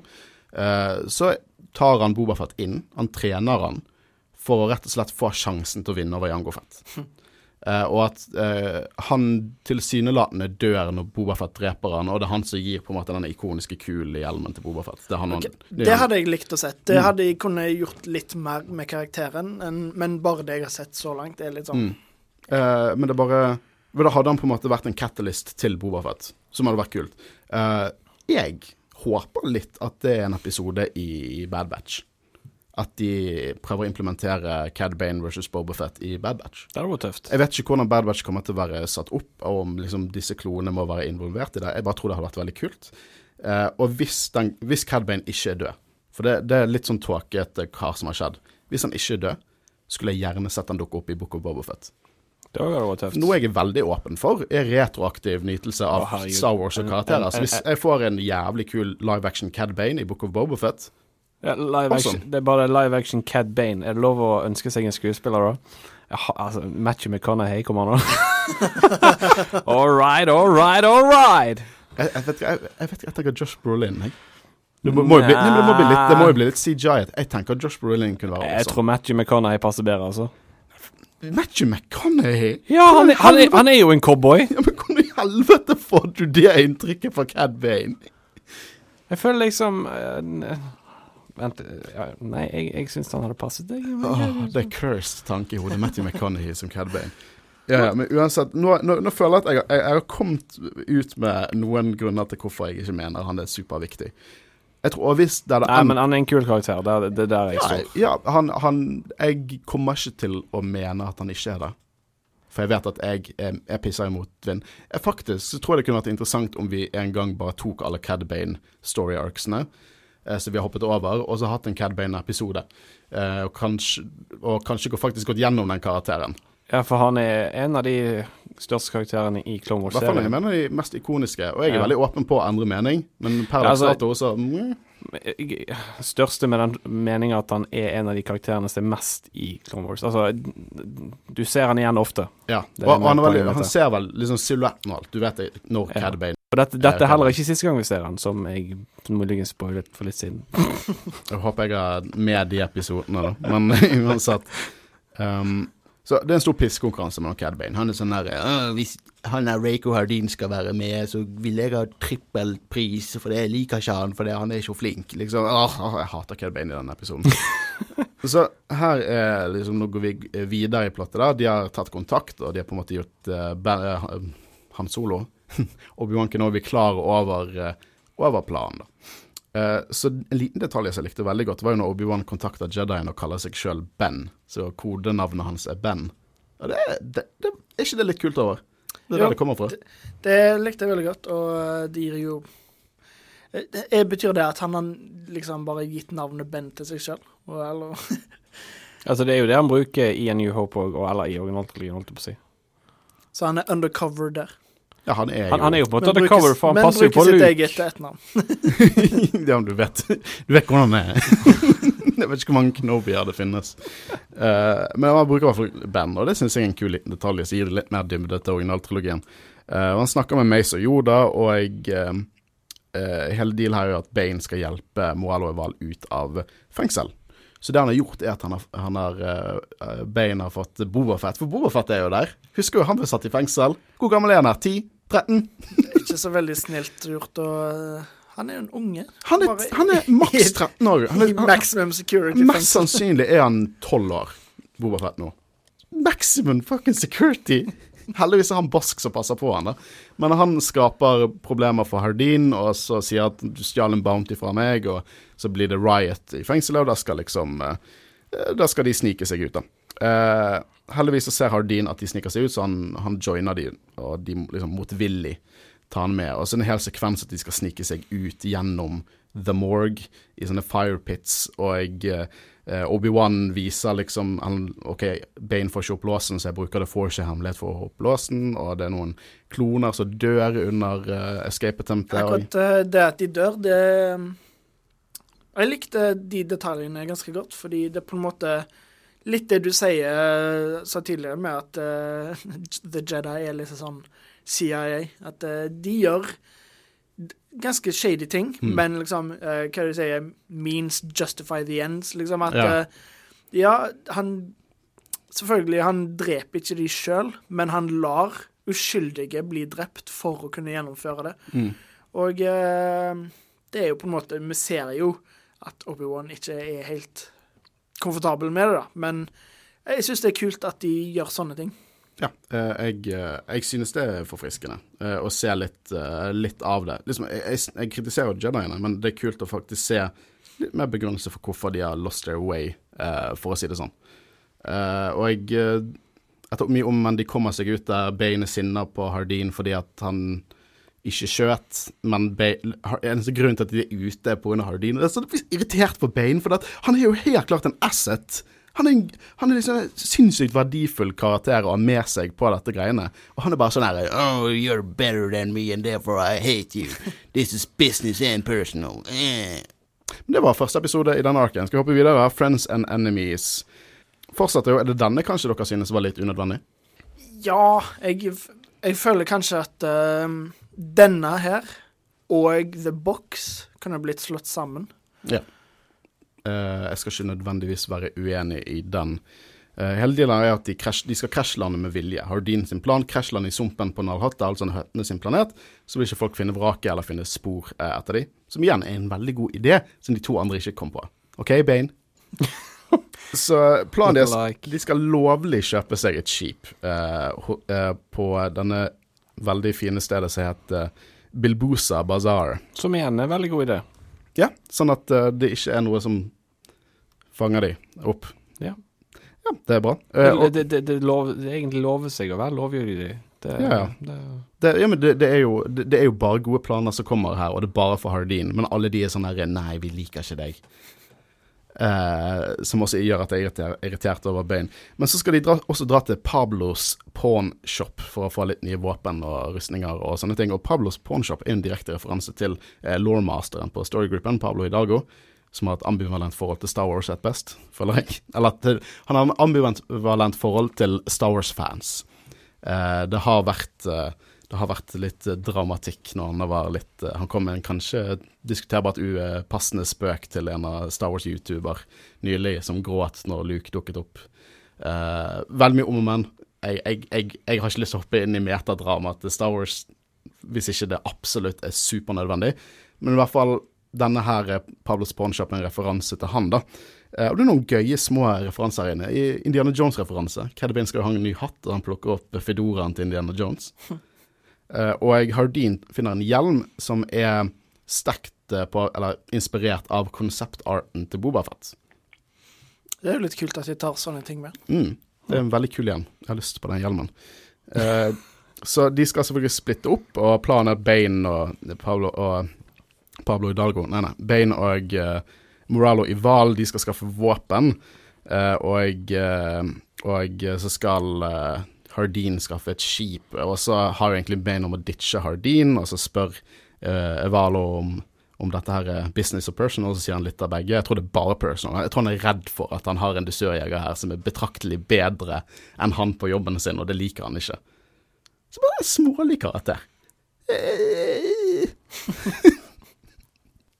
eh, så tar han Bobafett inn, han trener han, for å rett og slett få sjansen til å vinne over Jango Fett. Uh, <laughs> og at uh, han tilsynelatende dør når Bobafett dreper han, og det er han som gir på en måte den ikoniske kulen i hjelmen til Bobafett. Det, okay. han, det Det hadde jeg likt å sett. Mm. Det hadde jeg kunne gjort litt mer med karakteren, en, men bare det jeg har sett så langt, er litt sånn Mm. uh, men det bare Da hadde han på en måte vært en catalyst til Bobafett, som hadde vært kult. Jeg håper litt at det er en episode i Bad Batch. At de prøver å implementere Cad Bane versus Bobafett i Bad Batch. Det hadde vært tøft. Jeg vet ikke hvordan Bad Batch kommer til å være satt opp, og om liksom disse klonene må være involvert i det. Jeg bare tror det hadde vært veldig kult. Eh, og hvis, den, hvis Cad Bane ikke er død, for det, det er litt sånn tåkete hva som har skjedd Hvis han ikke er død, skulle jeg gjerne sett han dukke opp i Book of Bobafett. Det hadde vært tøft. Noe jeg er veldig åpen for, er retroaktiv nytelse av oh. Star Wars og karakterer. Så hvis jeg får en jævlig kul live action Cad Bane i Book of Bobofet Ja, live Awesome. det er bare live action Cad Bane. Er det lov å ønske seg en skuespiller, da? Har- altså, Matchy McConaughey, kommer nå. <laughs> all right, all right, all right. Jeg, jeg, vet, ikke- jeg, jeg vet ikke, jeg tenker Josh Brolin, jeg. Det må, må, bli, nei, det, må bli litt, det må jo bli litt CGI. Jeg tenker Josh Brolin kunne være Jeg awesome. tror Matthew McConaughey passer bedre, altså. Matthew McConaughey? Ja, han er, han er, han er jo en cowboy. Ja, men hvordan i helvete får du det inntrykket fra Cad Bane? Jeg føler liksom uh, Vent ja, Nei, jeg, jeg syns han hadde passet deg. Det er cursed tanke i hodet. Matthew McConaughey som Cad Bane. Ja, ja, men uansett, nå, nå, nå føler jeg at jeg, jeg, jeg har kommet ut med noen grunner til hvorfor jeg ikke mener han er superviktig. Jeg tror og hvis det hadde Nei, men han er en kul karakter. Det er det er der jeg ja, står. ja, han, han Jeg kommer ikke til å mene at han ikke er det. For jeg vet at jeg, jeg, jeg pisser imot vind. Jeg, faktisk så tror jeg det kunne vært interessant om vi en gang bare tok alle Cad Bane story arcsene. Eh, så vi har hoppet over, og så hatt en Cad Bane-episode. Eh, og, kanskje, og kanskje faktisk gått gjennom den karakteren. Ja, for han er en av de største karakterene i Clone I hvert fall jeg mener de mest ikoniske. Og jeg er Ja. veldig åpen på å endre mening, men per dags altså- dato også mm, Største med den meninga at han er en av de karakterene som er mest i Clone Wars. Altså, du ser han igjen ofte. Ja. Og, og han, veldig, han ser vel liksom silhuetten og alt. Du vet det, når Ja. Cad Bane Og dette, dette er heller ikke siste gang vi ser han, som jeg muligens spoilet for litt siden. <laughs> Jeg håper jeg har med de episodene, da. Men <laughs> uansett. Um, så det er en stor pissekonkurranse mellom Cad Bane. Han er sånn der Hvis han er Reiko Hardin skal være med, så vil jeg ha trippelpris, for det liker ikke han, fordi han er så flink. Liksom, åh, åh, jeg hater Cad Bane i den episoden. <laughs> så her er liksom Nå går vi videre i plottet. da De har tatt kontakt, og de har på en måte gjort uh, ben, uh Han Solo <laughs> Obi-Wan Kenobi klar over, uh, over planen. da Eh, så en liten detalj som jeg likte veldig godt, var jo når Obi-Wan kontakta Jedien og kaller seg sjøl Ben. Så kodenavnet hans er Ben. Og det, det, det, er ikke det litt kult over? Det er Jo, der det kommer fra. Det likte jeg veldig godt, og eh, det gir jo Eh, det- Betyr det at han har liksom bare gitt navnet Ben til seg sjøl? Eller <laughs> Altså, det er jo det han bruker i A New Hope og eller i originalt, holdt jeg på å si. Så han er undercover der. Ja, han er jo Han, han er jo på en måte Men undercover, for han passer jo på bruker sitt eget etternavn. <laughs> Ja, men du vet Du vet hvordan han er. <laughs> jeg vet ikke hvor mange Knobier det finnes. Uh, men han bruker i hvert fall Ben, og det syns jeg er en kul liten detalj som gir det litt mer dybde til originaltrilogien. Uh, han snakker med Mace og Yoda, og jeg, uh, hele dealen her er jo at Bane skal hjelpe Moralo Eval ut av fengsel. Så det han har gjort, er at han har, han har uh, Bane har fått Bobafett. For Bobafett er jo der. Husker jo han ble satt i fengsel. Hvor gammel er han her? 10? 13? Ikke så veldig snilt gjort, og eh, han er jo en unge. Han er, Bare- han er maks 13 år. Han er, maximum security Mest sannsynlig er han tolv år, Bobafett nå. maximum fucking security. Heldigvis er han Bosk som passer på han da. Men han skaper problemer for Hardin, og så sier at du stjal en bounty fra meg, og så blir det riot i fengselet, og da skal liksom eh, Da skal de snike seg ut, da. Eh, heldigvis så ser Hardin at de sniker seg ut, så han, han joiner de, og de liksom motvillig tar han med. Og så er det en hel sekvens at de skal snike seg ut gjennom The Morgue i sånne fire pits, og eh, Obi-Wan viser liksom han, OK, Bane får ikke opp låsen, så jeg bruker det Force-hemmelighet for å få opp låsen, og det er noen kloner som dør under uh, escape attemptet. og- Akkurat eh, det at de dør, det Jeg likte de detaljene ganske godt, fordi det på en måte litt det du sier sa tidligere, med at uh, <laughs> The Jedi er litt sånn CIA. At uh, de gjør ganske shady ting, Mm. men liksom uh, Hva det du sier? Means justify the ends. Liksom at Ja. eh, ja, han Selvfølgelig, han dreper ikke de sjøl, men han lar uskyldige bli drept for å kunne gjennomføre det. Mm. Og eh, det er jo på en måte Vi ser jo at Obi-Wan ikke er helt komfortabel med det, da. Men jeg syns det er kult at de gjør sånne ting. Ja, eh, jeg, eh, jeg synes det er forfriskende eh, å se litt, litt av det. Liksom, jeg, jeg, kritiserer Jediene, men det er kult å faktisk se litt mer begrunnelse for hvorfor de har lost their way, for å si det sånn. Og jeg Etter mye om, men de kommer seg ut der Bane sinna på Hardin fordi at han ikke skjøt, men Bane, eneste grunnen til at de er ute, er pga. Hardin. Jeg er så irritert på Bane, for at han er jo helt klart en asset. Han er, en, han er liksom en sinnssykt verdifull karakter å ha med seg på dette greiene. Og han er bare sånn her Oh, you're better than me, and therefore I hate you. This is business and personal. Eh. Men det var første episode i denne arken. Skal vi hoppe videre? Friends and Enemies. Fortsetter jo. Er det denne kanskje dere synes var litt unødvendig? Ja, jeg, jeg føler kanskje at eh, denne her og The Box kunne blitt slått sammen. Ja. Uh, jeg skal ikke nødvendigvis være uenig i den. Uh, hele delen er at de, krasj, de skal krasjlande med vilje. Hardin sin plan, krasjlande i sumpen på Nalhatta, altså høttene sin planet. Så vil ikke folk finne vraket eller finne spor uh, etter dem. Som igjen er en veldig god idé, som de to andre ikke kom på. OK, Bane? <laughs> Så planen deres Like. De skal lovlig kjøpe seg et skip eh, eh, på denne veldig fine stedet som heter Bilbosa Bazaar. Som igjen er en veldig god idé. Ja, sånn at eh, det ikke er noe som fanger de opp. Ja. Ja, det er bra. Eh, Det, det, det, lov, det egentlig lover seg å være lovlydig. Det, Ja, ja. det, ja, men det, er jo, det, det er jo bare gode planer som kommer her, og det er bare for Hardin. Men alle de er sånn herre Nei, vi liker ikke deg. Eh, som også gjør at jeg er irriter, irritert over Bane. Men så skal de dra, også dra til Pablos pawnshop for å få litt nye våpen og rustninger og sånne ting. Og Pablos pawnshop er en direkte referanse til eh, lawmasteren på storygruppen, Pablo Hidalgo. Som har et ambivalent forhold til Star Wars at best, føler jeg. <laughs> Eller at han har et ambivalent forhold til Star Wars-fans. Eh, det har vært eh, det har vært litt eh, dramatikk når han var litt eh, Han kom med en kanskje diskuterbart upassende spøk til en av Star Wars-youtuber nylig, som gråt når Luke dukket opp. Uh, veldig mye om og men. Jeg, jeg, jeg, jeg har ikke lyst til å hoppe inn i metadramaet til Star Wars hvis ikke det absolutt er supernødvendig. Men i hvert fall denne her er Pablo Sponshop en referanse til han, da. Uh, og det er noen gøye små referanser her inne. I Indiana Jones-referanse. Kedabin skal jo ha en ny hatt, og han plukker opp fedoraen til Indiana Jones. <laughs> Eh, og Hardin finner en hjelm som er stekt eh, på, eller inspirert av konseptarten til Bobafett. Det er jo litt kult at de tar sånne ting med. Mm. Det er en veldig kul hjelm. Jeg har lyst på den hjelmen. Eh, så de skal selvfølgelig splitte opp, og planen er at Bane og Pablo og Pablo Hidalgo Nei, nei. Bane og uh, Moralo Ival de skal skaffe våpen, eh, og, eh, og så skal eh, Hardin skaffe et skip. Og så har jo egentlig Bane om å ditche Hardin, og så spør uh, Evalo om om dette her er business og personal, så sier han litt av begge. Jeg tror det er bare personal. Jeg tror han er redd for at han har en dusørjeger her som er betraktelig bedre enn han på jobben sin, og det liker han ikke. Så bare en smålig karakter. Eh,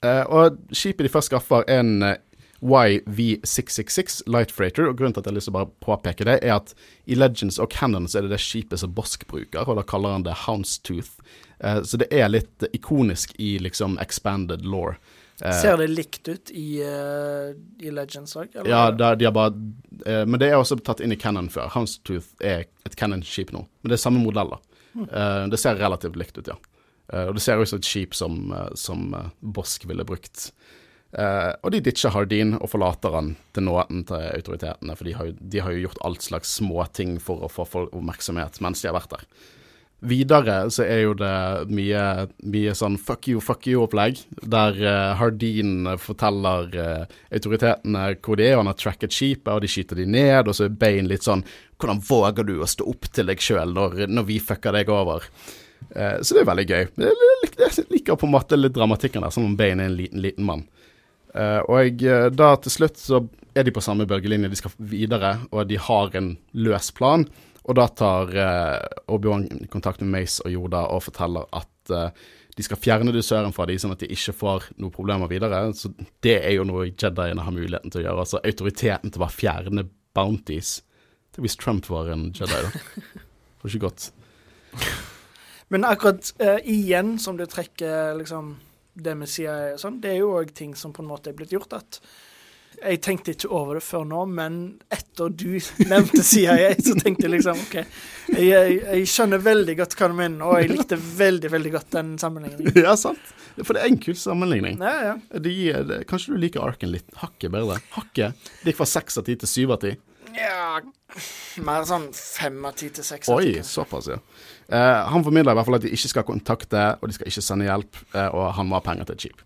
<laughs> og skipet de først skaffer, er en eh, YV666 Light Freighter, og grunnen til at jeg har lyst til å bare påpeke det, er at i Legends og Cannon så er det det skipet som Bosk bruker, og da kaller han det Houndstooth. Eh, så det er litt ikonisk i liksom expanded law. Eh, Ser det likt ut i, uh, i Legends òg? Ja, da, de har bare eh, Men det er også tatt inn i Cannon før. Houndstooth er et Cannon-skip nå. Men det er samme modell, da. Eh, det ser relativt likt ut, ja. Eh, og det ser ut som et skip som, som Bosk ville brukt. Eh, og de ditcher Hardin og forlater han til nåden til autoritetene, for de har, jo, de har jo gjort alt slags småting for å få oppmerksomhet mens de har vært der. Videre så er jo det mye, mye sånn fuck you, fuck you-opplegg, der eh, Hardin forteller eh, autoritetene hvor de er, og han har tracket skipet, og de skyter de ned, og så er Bane litt sånn Hvordan våger du å stå opp til deg sjøl når, når vi fucker deg over? Eh, så det er veldig gøy. Jeg liker på en måte litt dramatikken der, som om Bane er en liten, liten mann. Eh, og eh, da til slutt så er de på samme bølgelinje, de skal videre, og de har en løs plan. Og da tar uh, Obi-Wan kontakt med Mace og Yoda og forteller at eh, de skal fjerne dusøren fra dem, sånn at de ikke får noen problemer videre. Så det er jo noe Jediene har muligheten til å gjøre. Altså autoriteten til å bare fjerne bounties. Det hvis Trump var en Jedi, da. Det var ikke godt. Men akkurat uh, igjen, som du trekker liksom det med CIA og sånn, det er jo òg ting som på en måte er blitt gjort. at jeg tenkte ikke over det før nå, men etter du <laughs> nevnte CIA, så tenkte jeg liksom OK. Jeg, jeg, jeg skjønner veldig godt hva du mener, og jeg likte veldig, veldig godt den sammenligningen. <laughs> Ja, sant. For det er en kul sammenligning. Ja, ja. Det gir- det, kanskje du liker Arken litt hakket bedre? Hakket? Det gikk fra seks av ti til syv av ti. ja Mer sånn fem av ti til seks av Oi, såpass, ja. Eh, han formidler i hvert fall at de ikke skal kontakte, og de skal ikke sende hjelp, uh, og han må ha penger til et skip.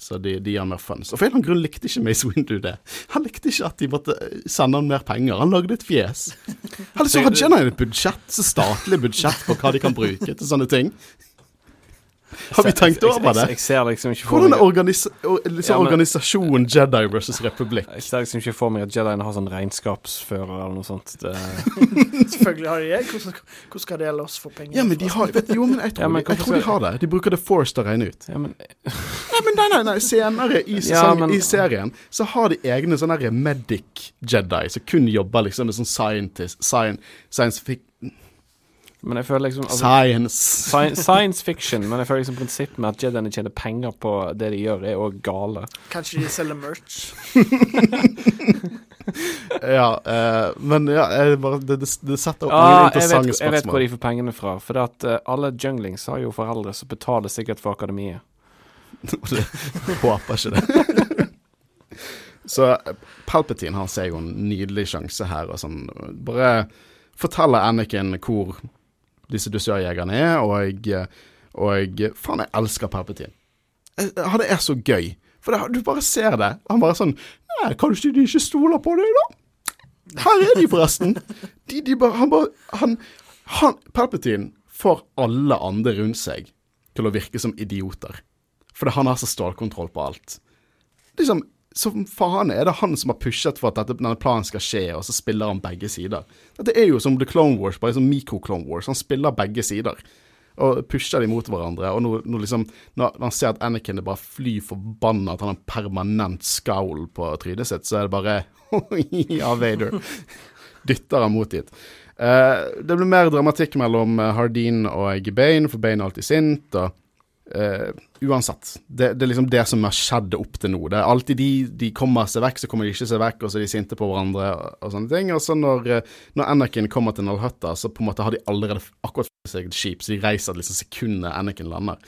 Så de, de gir mer funds. Og for en eller annen grunn likte ikke Mace Windu det. Han likte ikke at de måtte eh, sende han mer penger. Han lagde et fjes. Han liksom, ikke Jedi et budsjett, så statlig budsjett på hva de kan bruke til sånne ting. Har vi tenkt over det? Jeg, jeg, jeg ser liksom ikke for Hvordan er organisa liksom Ja, men- organisasjonen Jedi versus republikk? Jeg ser liksom ikke for meg at Jediene har sånn regnskapsfører eller noe sånt. Det, <laughs> Selvfølgelig har de det. Hvordan, hvordan skal de ellers få penger? Ja, men de har vet, Jo, men jeg tror, Ja, men de, jeg tror de har det. De bruker The Force til å regne ut. ja, men <laughs> Nei, men nei, nei, nei. senere i, Ja, men- i serien så har de egne sånne medic Jedi som kun jobber liksom med sånn scientist, science, science, fic, Men jeg føler liksom altså, science. science. Science fiction, men jeg føler liksom prinsippet med at Jediene tjener penger på det de gjør, er òg gale. Kanskje de selger merch? <laughs> Ja, eh, men ja, jeg bare, det, det, det setter opp Ah, interessante jeg, vet, spørsmål. jeg vet hvor de får pengene fra. For det at uh, alle junglings har jo foreldre som betaler sikkert for akademiet. <laughs> Håper ikke det. <laughs> Så eh, Palpatine han ser jo en nydelig sjanse her. og sånn, Bare forteller Anakin hvor disse dusørjegerne er, og, og faen, jeg elsker Palpatine. Jeg- Han er så gøy. For det, du bare ser det. Han bare sånn Nei, kanskje de ikke stoler på deg, da? Her er de, forresten. De, de bare, han bare han, han, Palpatine får alle andre rundt seg til å virke som idioter. Fordi han har så stålkontroll på alt. Liksom, Som faen er det han som har pushet for at dette, denne planen skal skje, og så spiller han begge sider. Dette er jo som The Clone Wars, bare som mikro-Clone Wars. Han spiller begge sider. Og pusher de mot hverandre. Og når, når, liksom, når han ser at Anakin er bare fly forbanna, at han har en permanent scowl på trynet sitt, så er det bare <laughs> Ja, Vader. Dytter han mot dit. Uh, det blir mer dramatikk mellom Hardeen Hardin og Bane, for Bane er alltid sint. og eh, uansett. Det, det er liksom det som har skjedd opp til nå. Det er alltid de, de kommer seg vekk, så kommer de ikke seg vekk, og så er de sinte på hverandre og, og sånne ting. Og så når, eh, når Anakin kommer til Nalhutta, så på en måte har de allerede akkurat fått seg et skip, så de reiser liksom sekundet Anakin lander.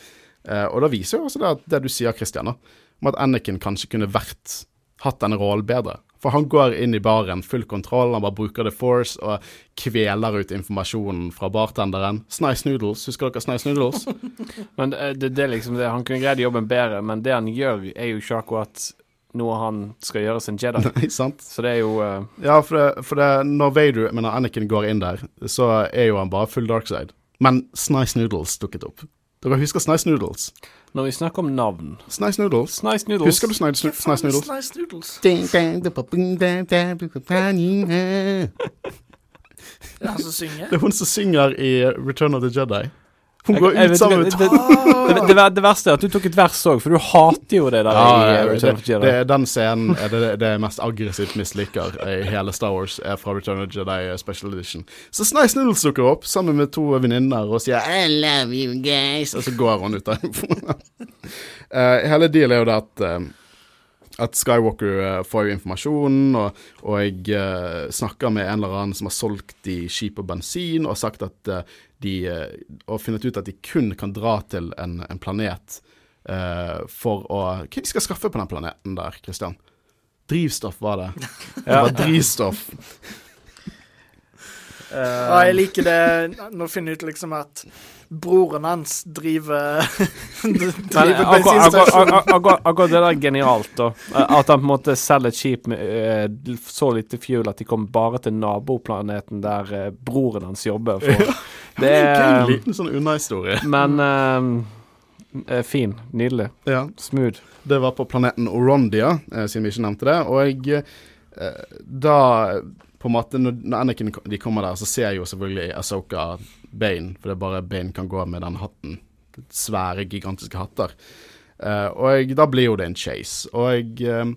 Uh, og da viser jo også det, det du sier, Christian, om at Anakin kanskje kunne vært hatt denne rollen bedre. For han går inn i baren, full kontroll, han bare bruker The Force og kveler ut informasjonen fra bartenderen. Snice Noodles, husker dere Snice Noodles? <laughs> Men det, det, det er liksom det. Han kunne greid jobben bedre, men det han gjør, er jo ikke akkurat noe han skal gjøre sin Jedi. <laughs> Nei, sant? Så det er jo uh... Ja, for, det, for det, når Vader, men når Anakin går inn der, så er jo han bare full dark side. Men Snice Noodles dukket opp. Dere husker Snice Noodles? Når vi snakker om navn Snice Noodles. Snice Noodles. Husker du Snice, Snice Noodles? Snice noodles. Det er han som synger. Det er hun som synger i Return of the Jedi. Hun går ut sammen med det, det, det, det verste er at du tok et vers òg, for du hater jo det der Ja, i ja, eh, det, Jedi. det, den scenen er det, det jeg mest aggressivt misliker i hele Star Wars, er fra Return of Jedi Special Edition. Så Snice Noodles dukker opp sammen med to venninner og sier I love you guys, og så går hun ut der. <laughs> uh, hele dealet er jo det at eh, at Skywalker eh, får jo informasjon, og, og jeg uh, snakker med en eller annen som har solgt de skip og bensin, og sagt at uh, de uh, Og funnet ut at de kun kan dra til en, en planet for å Hva de skal skaffe på den planeten der, Christian? Drivstoff, var det. Det var drivstoff. Ja, jeg liker det Nå finner jeg ut liksom at broren hans driver <laughs> Driver akkurat, akkurat, bensinstasjon. akkurat, det der er genialt, da. At han på en måte selger et skip med uh, så lite fuel at de kommer bare til naboplaneten der uh, broren hans jobber. For. <laughs> Det er en liten sånn unna-historie. Men eh, eh, fin. Nydelig. Ja. Smooth. Det var på planeten Orondia, eh, siden vi ikke nevnte det. Og jeg da på en måte, Når, når Anakin de kommer der, så ser jeg jo selvfølgelig Asoka Bane, for det er bare Bane kan gå med den hatten. Svære, gigantiske hatter. Uh, og da blir jo det en chase. Og uh,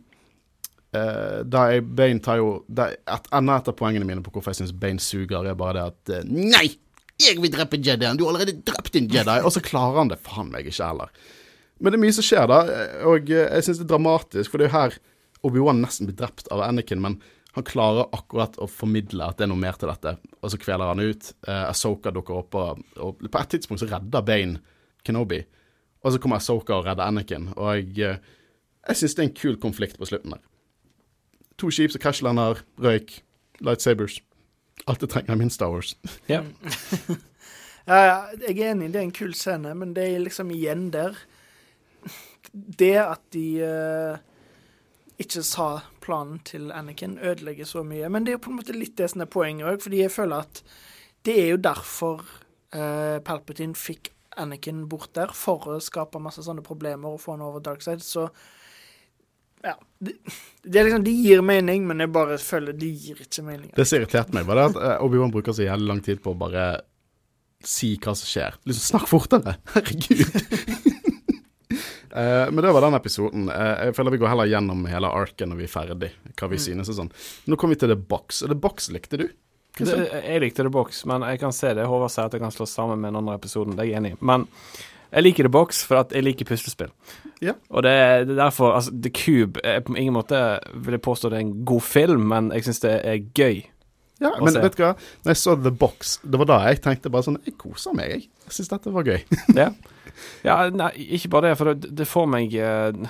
eh, da jeg, Bane tar jo da, et, Enda et av poengene mine på hvorfor jeg syns Bane suger, er bare det at Nei! Jeg vil drepe Jedien! Du har allerede drept en Jedi! Og så klarer han det faen meg ikke heller. Men det er mye som skjer, da, og jeg syns det er dramatisk, for det er jo her Obi-Wan nesten blir drept av Anakin, men han klarer akkurat å formidle at det er noe mer til dette, og så kveler han ut. Eh, Asoka dukker opp, og, og på et tidspunkt så redder Bane Kenobi, og så kommer Asoka og redder Anakin, og jeg, eh, jeg syns det er en kul konflikt på slutten der. To skip som krasjlander, røyk, lightsabers. Alt det trenger av minst Star Wars. <laughs> Ja. <laughs> Ja, ja, jeg er enig, det er en kul scene, men det er liksom igjen der <laughs> Det at de uh, ikke sa planen til Anakin, ødelegger så mye. Men det er jo på en måte litt det som er poenget òg, fordi jeg føler at det er jo derfor eh, Palpatine fikk Anakin bort der, for å skape masse sånne problemer og få han over dark side. Så ja. Det, det liksom, De gir mening, men jeg bare føler de gir ikke mening. Det som irriterte meg, var det at eh, Obi-Wan bruker så jævlig lang tid på å bare si hva som skjer. Liksom, snakk fortere! <laughs> Herregud! Eh, men det var den episoden. Uh, jeg føler vi går heller gjennom hele arken når vi er ferdig, hva vi synes og sånn. Nå kom vi til The Box, og The Box likte du? Det, jeg likte The Box, men jeg kan se det. Håvard sier at jeg kan slå sammen med den andre episoden. Det er jeg enig i. Men jeg liker The Box for at jeg liker puslespill. Ja. Og det er det er derfor Altså, The Cube er på ingen måte vil jeg påstå det er en god film, men jeg syns det er gøy. Ja, men se. vet du hva? Når jeg så The Box, det var da jeg tenkte bare sånn Jeg koser meg, jeg. Jeg syns dette var gøy. Ja. <laughs> ja, nei, ikke bare det, for det, det får meg eh,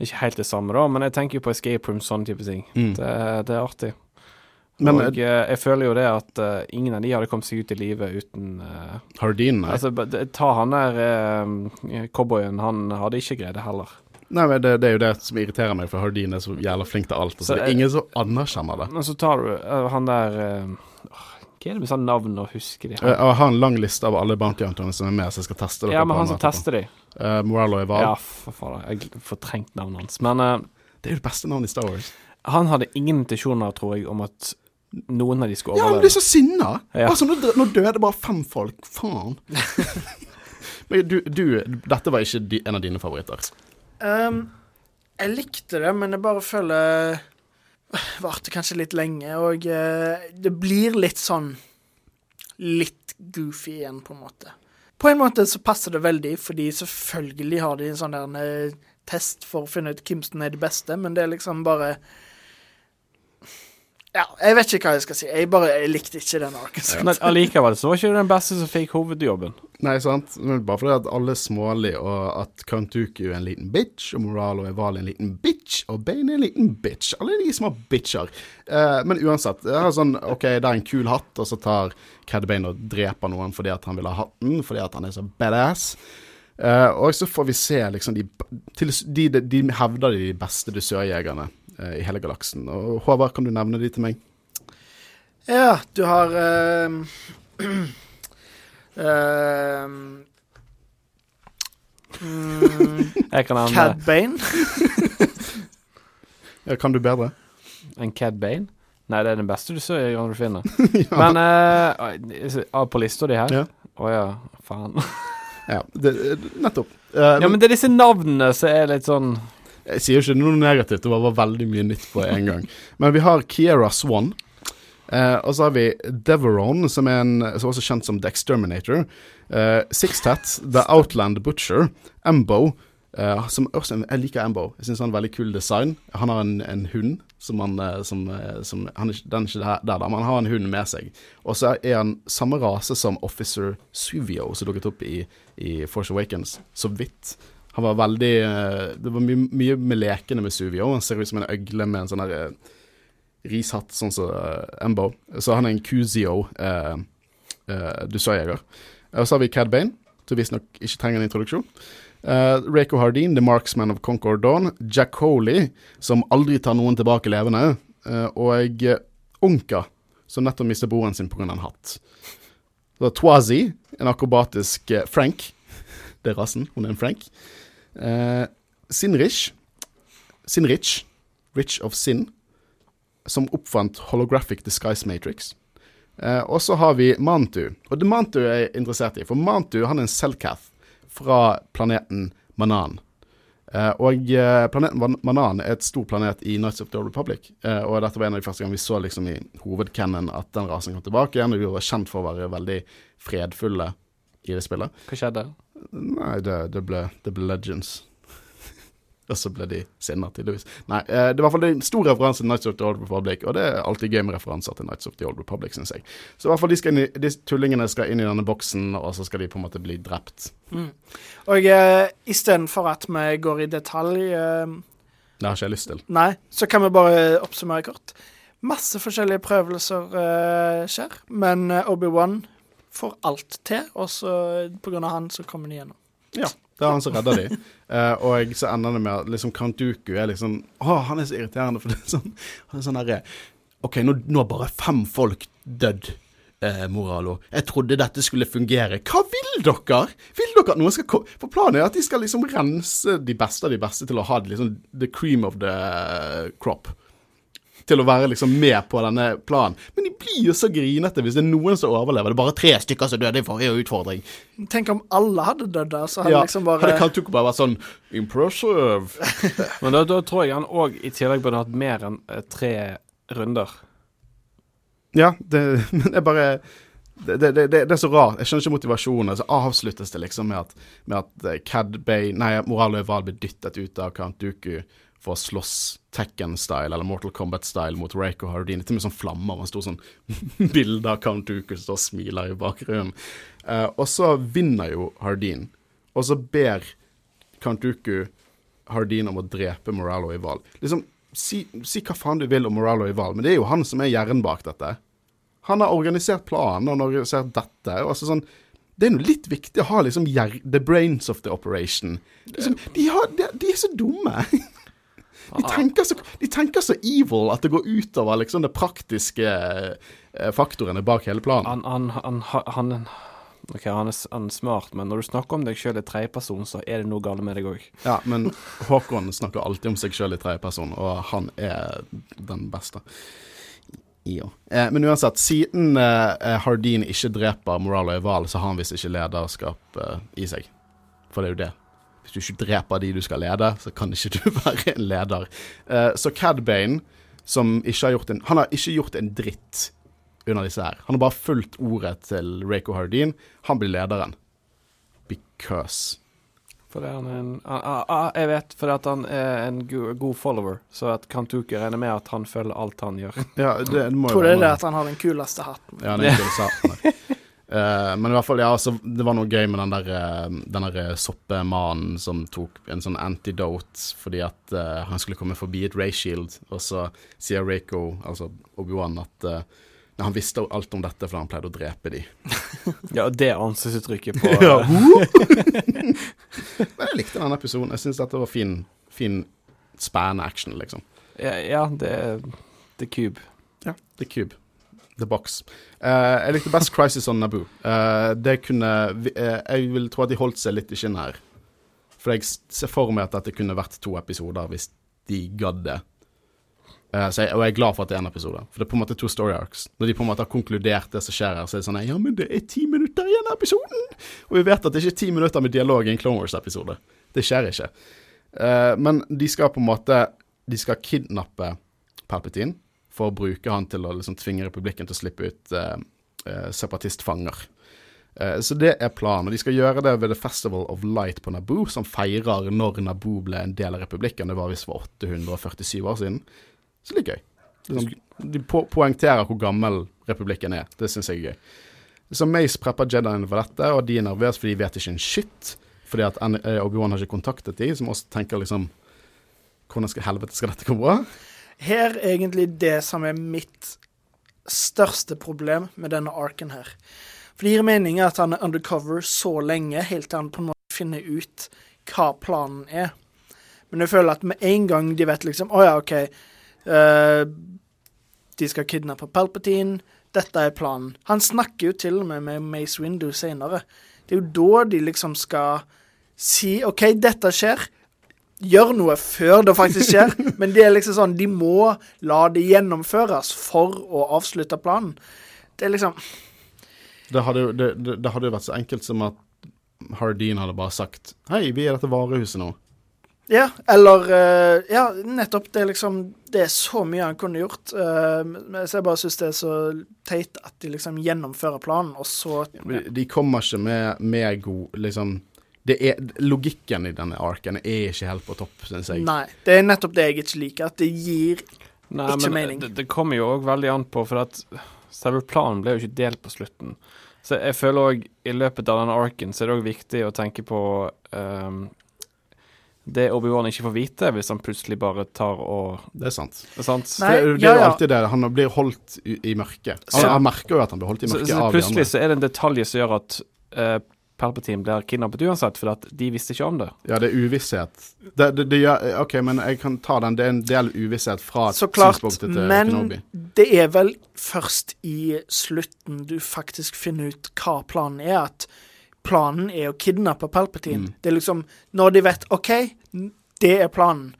Ikke helt det samme, da, men jeg tenker jo på escape room, sånne type ting. Mm. Det, det er artig. Men og eh, jeg føler jo det at uh, ingen av de hadde kommet seg ut i livet uten uh, Hardin, nei. Altså, ta han der uh, cowboyen, han hadde ikke greid det heller. nei men det, det er jo det som irriterer meg, for Hardin er så jævla flink til alt. Og så det er ingen som anerkjenner det. Men så tar du han der åh, Hva er det med sånn navn å huske de? her? jeg har en lang liste av alle bounty hunterne som er med, så jeg skal teste dere ja, men han som tester de. Eh, Moralo Eval. Ja, for faen. Jeg har fortrengt navnet hans. Men uh, Det er jo det beste navnet i Star Wars. han hadde ingen intensjoner, tror jeg, om at noen av de skulle overleve. Ja, han ble blir så sinna! Ja. Altså, nå, nå døde bare fem folk. Faen. <laughs> Men du, du, dette var ikke en av dine favoritter. Um, jeg likte det, men jeg bare føler Varte kanskje litt lenge, og eh, det blir litt sånn Litt goofy igjen, på en måte. På en måte så passer det veldig, fordi selvfølgelig har de en sånn der eh, test for å finne ut hvem som er de beste, men det er liksom bare Ja, jeg vet ikke hva jeg skal si. Jeg bare jeg likte ikke den arken. Men allikevel så var ikke du den beste som fikk hovedjobben. Nei, sant? Men bare fordi at alle er smålige, og at Kantuku er en liten bitch, og Moralo er Val en liten bitch, og Bane er en liten bitch. Alle er de små bitcher. Eh, men uansett, det er sånn OK, det er en kul hatt, og så tar Cad Bane og dreper noen fordi at han vil ha hatten, fordi at han er så badass. Eh, og så får vi se liksom de til, de, de, de hevder de beste dusørjegerne i hele galaksen. Og Håvard, kan du nevne de til meg? Ja, du har uh, uh, um, Jeg kan nevne Cad Bane. <laughs> Ja, kan du bedre? en Cad Bane. Nei, det er den beste du ser du finner. <laughs> Men eh, ah, på lista di her Å Ja. ja. faen. Ja, det, nettopp. Uh, Ja, men det er disse navnene som er litt sånn Jeg sier jo ikke noe negativt, det var bare veldig mye nytt på en gang. Men vi har Kiera Swan. Eh, og så har vi Deveron, som er en, som er også kjent som The Exterminator. Eh, Sixtat, The Outland Butcher. Embo, eh, som også Jeg liker Embo. Jeg syns han har veldig kul design. Han har en, en hund som han eh, som, eh, som han Den er ikke der, der, men han har en hund med seg. Og så er han samme rase som Officer Suvio, som dukket opp i, i Force Awakens, så vidt. Han var veldig eh, Det var mye, mye med lekene med Suvio. Han ser ut som en øgle med en sånn der eh, rishatt, sånn som eh, Embo. Så han er en Cusio uh, uh, dusørjeger. Og så har vi Cad Bane, som visstnok ikke trenger en introduksjon. Uh, Rako Hardin, The Marksman of Concord Dawn. Jack Coley, som aldri tar noen tilbake levende. Uh, og Onka, som nettopp mistet broren sin pga. en hatt. Så Twazi, en akrobatisk eh, Frank. Det er rasen, hun er en Frank. Uh, Sinrich, Sinrich, Rich of Sin, som oppfant Holographic Disguise Matrix. Eh, og så har vi Mantu. Og det Mantu er jeg interessert i, for Mantu han er en Selcath fra planeten Manan. Eh, og eh, planeten Manan er et stor planet i Nights of the Old Republic. Eh, og dette var en av de første gang vi så liksom i hovedcannon at den rasen kom tilbake igjen. Og de var kjent for å være veldig fredfulle i det spillet. Hva skjedde? Nei, det, det, ble, det ble Legends. <laughs> og så ble de sinna, tydeligvis. Nei, eh, det er i hvert fall en stor referanse til Nights of the Old Republic, og det er alltid gøy med referanser til Nights of the Old Republic, syns jeg. Så i hvert fall de, skal i, de tullingene skal inn i denne boksen, og så skal de på en måte bli drept. Og uh, istedenfor at vi går i detalj eh, Det har ikke jeg lyst til. Nei, så kan vi bare oppsummere kort. Masse forskjellige prøvelser eh, skjer, men eh, Obi-Wan får alt til, og så av han så kommer de igjennom. Ja. Det er han som redder de. Uh, <laughs> og så ender det med at liksom Dooku er liksom Å, han er så irriterende, for det er sånn Han er sånn herre OK, nå, nå er bare fem folk dødd. Eh, Moralo. Jeg trodde dette skulle fungere. Hva vil dere? Vil dere at noen skal komme For planen er at de skal liksom rense de beste av de beste til å ha det liksom the cream of the crop. Til å være liksom med på denne planen. Men de blir jo så grinete hvis det er noen som overlever. Det er bare tre stykker som døde i forrige utfordring. Tenk om alle hadde dødd der, så hadde Ja, liksom bare hadde Kantuk bare vært sånn Impressive. <laughs> Men da, da tror jeg han òg i tillegg burde hatt mer enn eh, tre runder. Ja, det, <laughs> men det er bare det, det, det, det er så rart. Jeg skjønner ikke motivasjonen. Så avsluttes det liksom med at, med at eh, Cad Bay Nei, Moralo Eval blir dyttet ut av Count for å slåss Tekken-style eller Mortal Kombat-style mot Rako Hardin. Til og med sånn flammer og en stor sånn <laughs> bilde av Count Dooku som smiler i bakgrunnen. Uh, og så vinner jo Hardin, og så ber Count Dooku Hardin om å drepe Moralo Eval. Liksom, si, si hva faen du vil om Moralo i Val, men det er jo han som er hjernen bak dette. Han har organisert planen, han har organisert dette. Og altså sånn, det er jo litt viktig å ha liksom the brains of the operation. Liksom, de, har, de, de er så dumme. <laughs> De tenker så, de tenker så evil at det går utover liksom de praktiske eh, faktorene bak hele planen. Han, han, han, han, Ok, han er, han er smart, men når du snakker om deg sjøl i tredjeperson, så er det noe galt med deg òg. Ja, men Håkon snakker alltid om seg sjøl i tredjeperson, og han er den beste. Ja. Eh, men uansett, siden eh, Hardin ikke dreper Moralo Eval, så har han visst ikke lederskap eh, i seg. For det er jo det. Hvis du ikke dreper de du skal lede, så kan ikke du <laughs> være en leder. Uh, så Cad Bane, som ikke har gjort en Han har ikke gjort en dritt under disse her. Han har bare fulgt ordet til Rako Hardin. Han blir lederen. Because For det er han en ah, ah, Jeg vet, fordi at han er en go god follower, så at Kantuki regner med at han følger alt han gjør. Ja, det, det må jo tror det er det at han har den kuleste hatten. Ja, den kuleste ikke <laughs> Eh, men i hvert fall, ja, så det var noe gøy med den der, eh, den der eh, soppemannen som tok en sånn antidote fordi at uh, han skulle komme forbi et Ray Shield, og så sier Reiko, altså Obi-Wan, at uh, nei, han visste alt om dette fordi han pleide å drepe de. <laughs> Ja, og det ansiktsuttrykket på <laughs> Ja. <laughs> Men jeg likte den episoden. Jeg syns dette var fin, fin spennende action, liksom. Ja, ja det er The Cube. Ja, The Cube. The Box. Uh, jeg likte best Crisis on Naboo. Uh, det kunne eh, Jeg vil tro at de holdt seg litt i skinnet her. For jeg ser for meg at dette kunne vært to episoder hvis de gadd det. Jeg, og jeg er glad for at det er en episode, for det er på en måte to story arcs. Når de på en måte har konkludert det som skjer her, så er det sånn Ja, men det er ti minutter igjen av episoden! Og vi vet at det ikke er ti minutter med dialog i en Clone Wars-episode. Det skjer ikke. Men de skal på en måte De skal kidnappe Palpatine for å bruke han til å liksom tvinge republikken til å slippe ut eh, eh, separatistfanger. Eh, så det er planen. Og de skal gjøre det ved The Festival of Light på Naboo, som feirer når Naboo ble en del av republikken. Det var visst for 847 år siden. Så det er gøy. Liksom, de po poengterer hvor gammel republikken er. Det syns jeg er gøy. Så Mace prepper Jediene for dette, og de er nervøse for de vet ikke en shit. Fordi at eh, Obi-Wan har ikke kontaktet dem, som også tenker liksom Hvordan skal helvete skal dette gå bra? Her er egentlig det som er mitt største problem med denne arken her. For det gir mening at han er undercover så lenge, helt til han på en måte finner ut hva planen er. Men jeg føler at med en gang de vet liksom Å ja, OK. Uh, de skal kidnappe Palpatine. Dette er planen. Han snakker jo til og med med Mace Windu senere. Det er jo da de liksom skal si OK, dette skjer. Gjør noe før det faktisk skjer. <laughs> Men det er liksom sånn, de må la det gjennomføres for å avslutte planen. Det er liksom Det hadde, jo- det, det, det hadde jo vært så enkelt som at Hardin hadde bare sagt Hei, vi er dette varehuset nå. Ja, eller uh, Ja, nettopp. Det er liksom Det er så mye han kunne gjort. Uh, så jeg bare syns det er så teit at de liksom gjennomfører planen, og så De kommer ikke med, med god Liksom er, Logikken i denne arken er ikke helt på topp, syns jeg. Nei. Det er nettopp det jeg ikke liker. At det gir Nei, Ikke men mening. Det, det kommer jo òg veldig an på, for at selve planen ble jo ikke delt på slutten. Så jeg føler òg i løpet av denne arken så er det òg viktig å tenke på um, det Obi-Wan ikke får vite hvis han plutselig bare tar og Det er sant. Sant? Nei, det, det er jo ja. alltid det. Han blir holdt i, i mørket. Han, Så- han merker jo at han blir holdt i Så, mørket så av de plutselig så er det en detalj som gjør at uh, Palpatine blir kidnappet uansett, for at de visste ikke om det. Ja, det er uvisshet. Det, det, det OK, men jeg kan ta den. Det er en del uvisshet fra synspunktet til Men Kenobi. det er vel først i slutten du faktisk finner ut hva planen er. At planen er å kidnappe Palpatine. Mm. Det er liksom Når de vet OK, det er planen.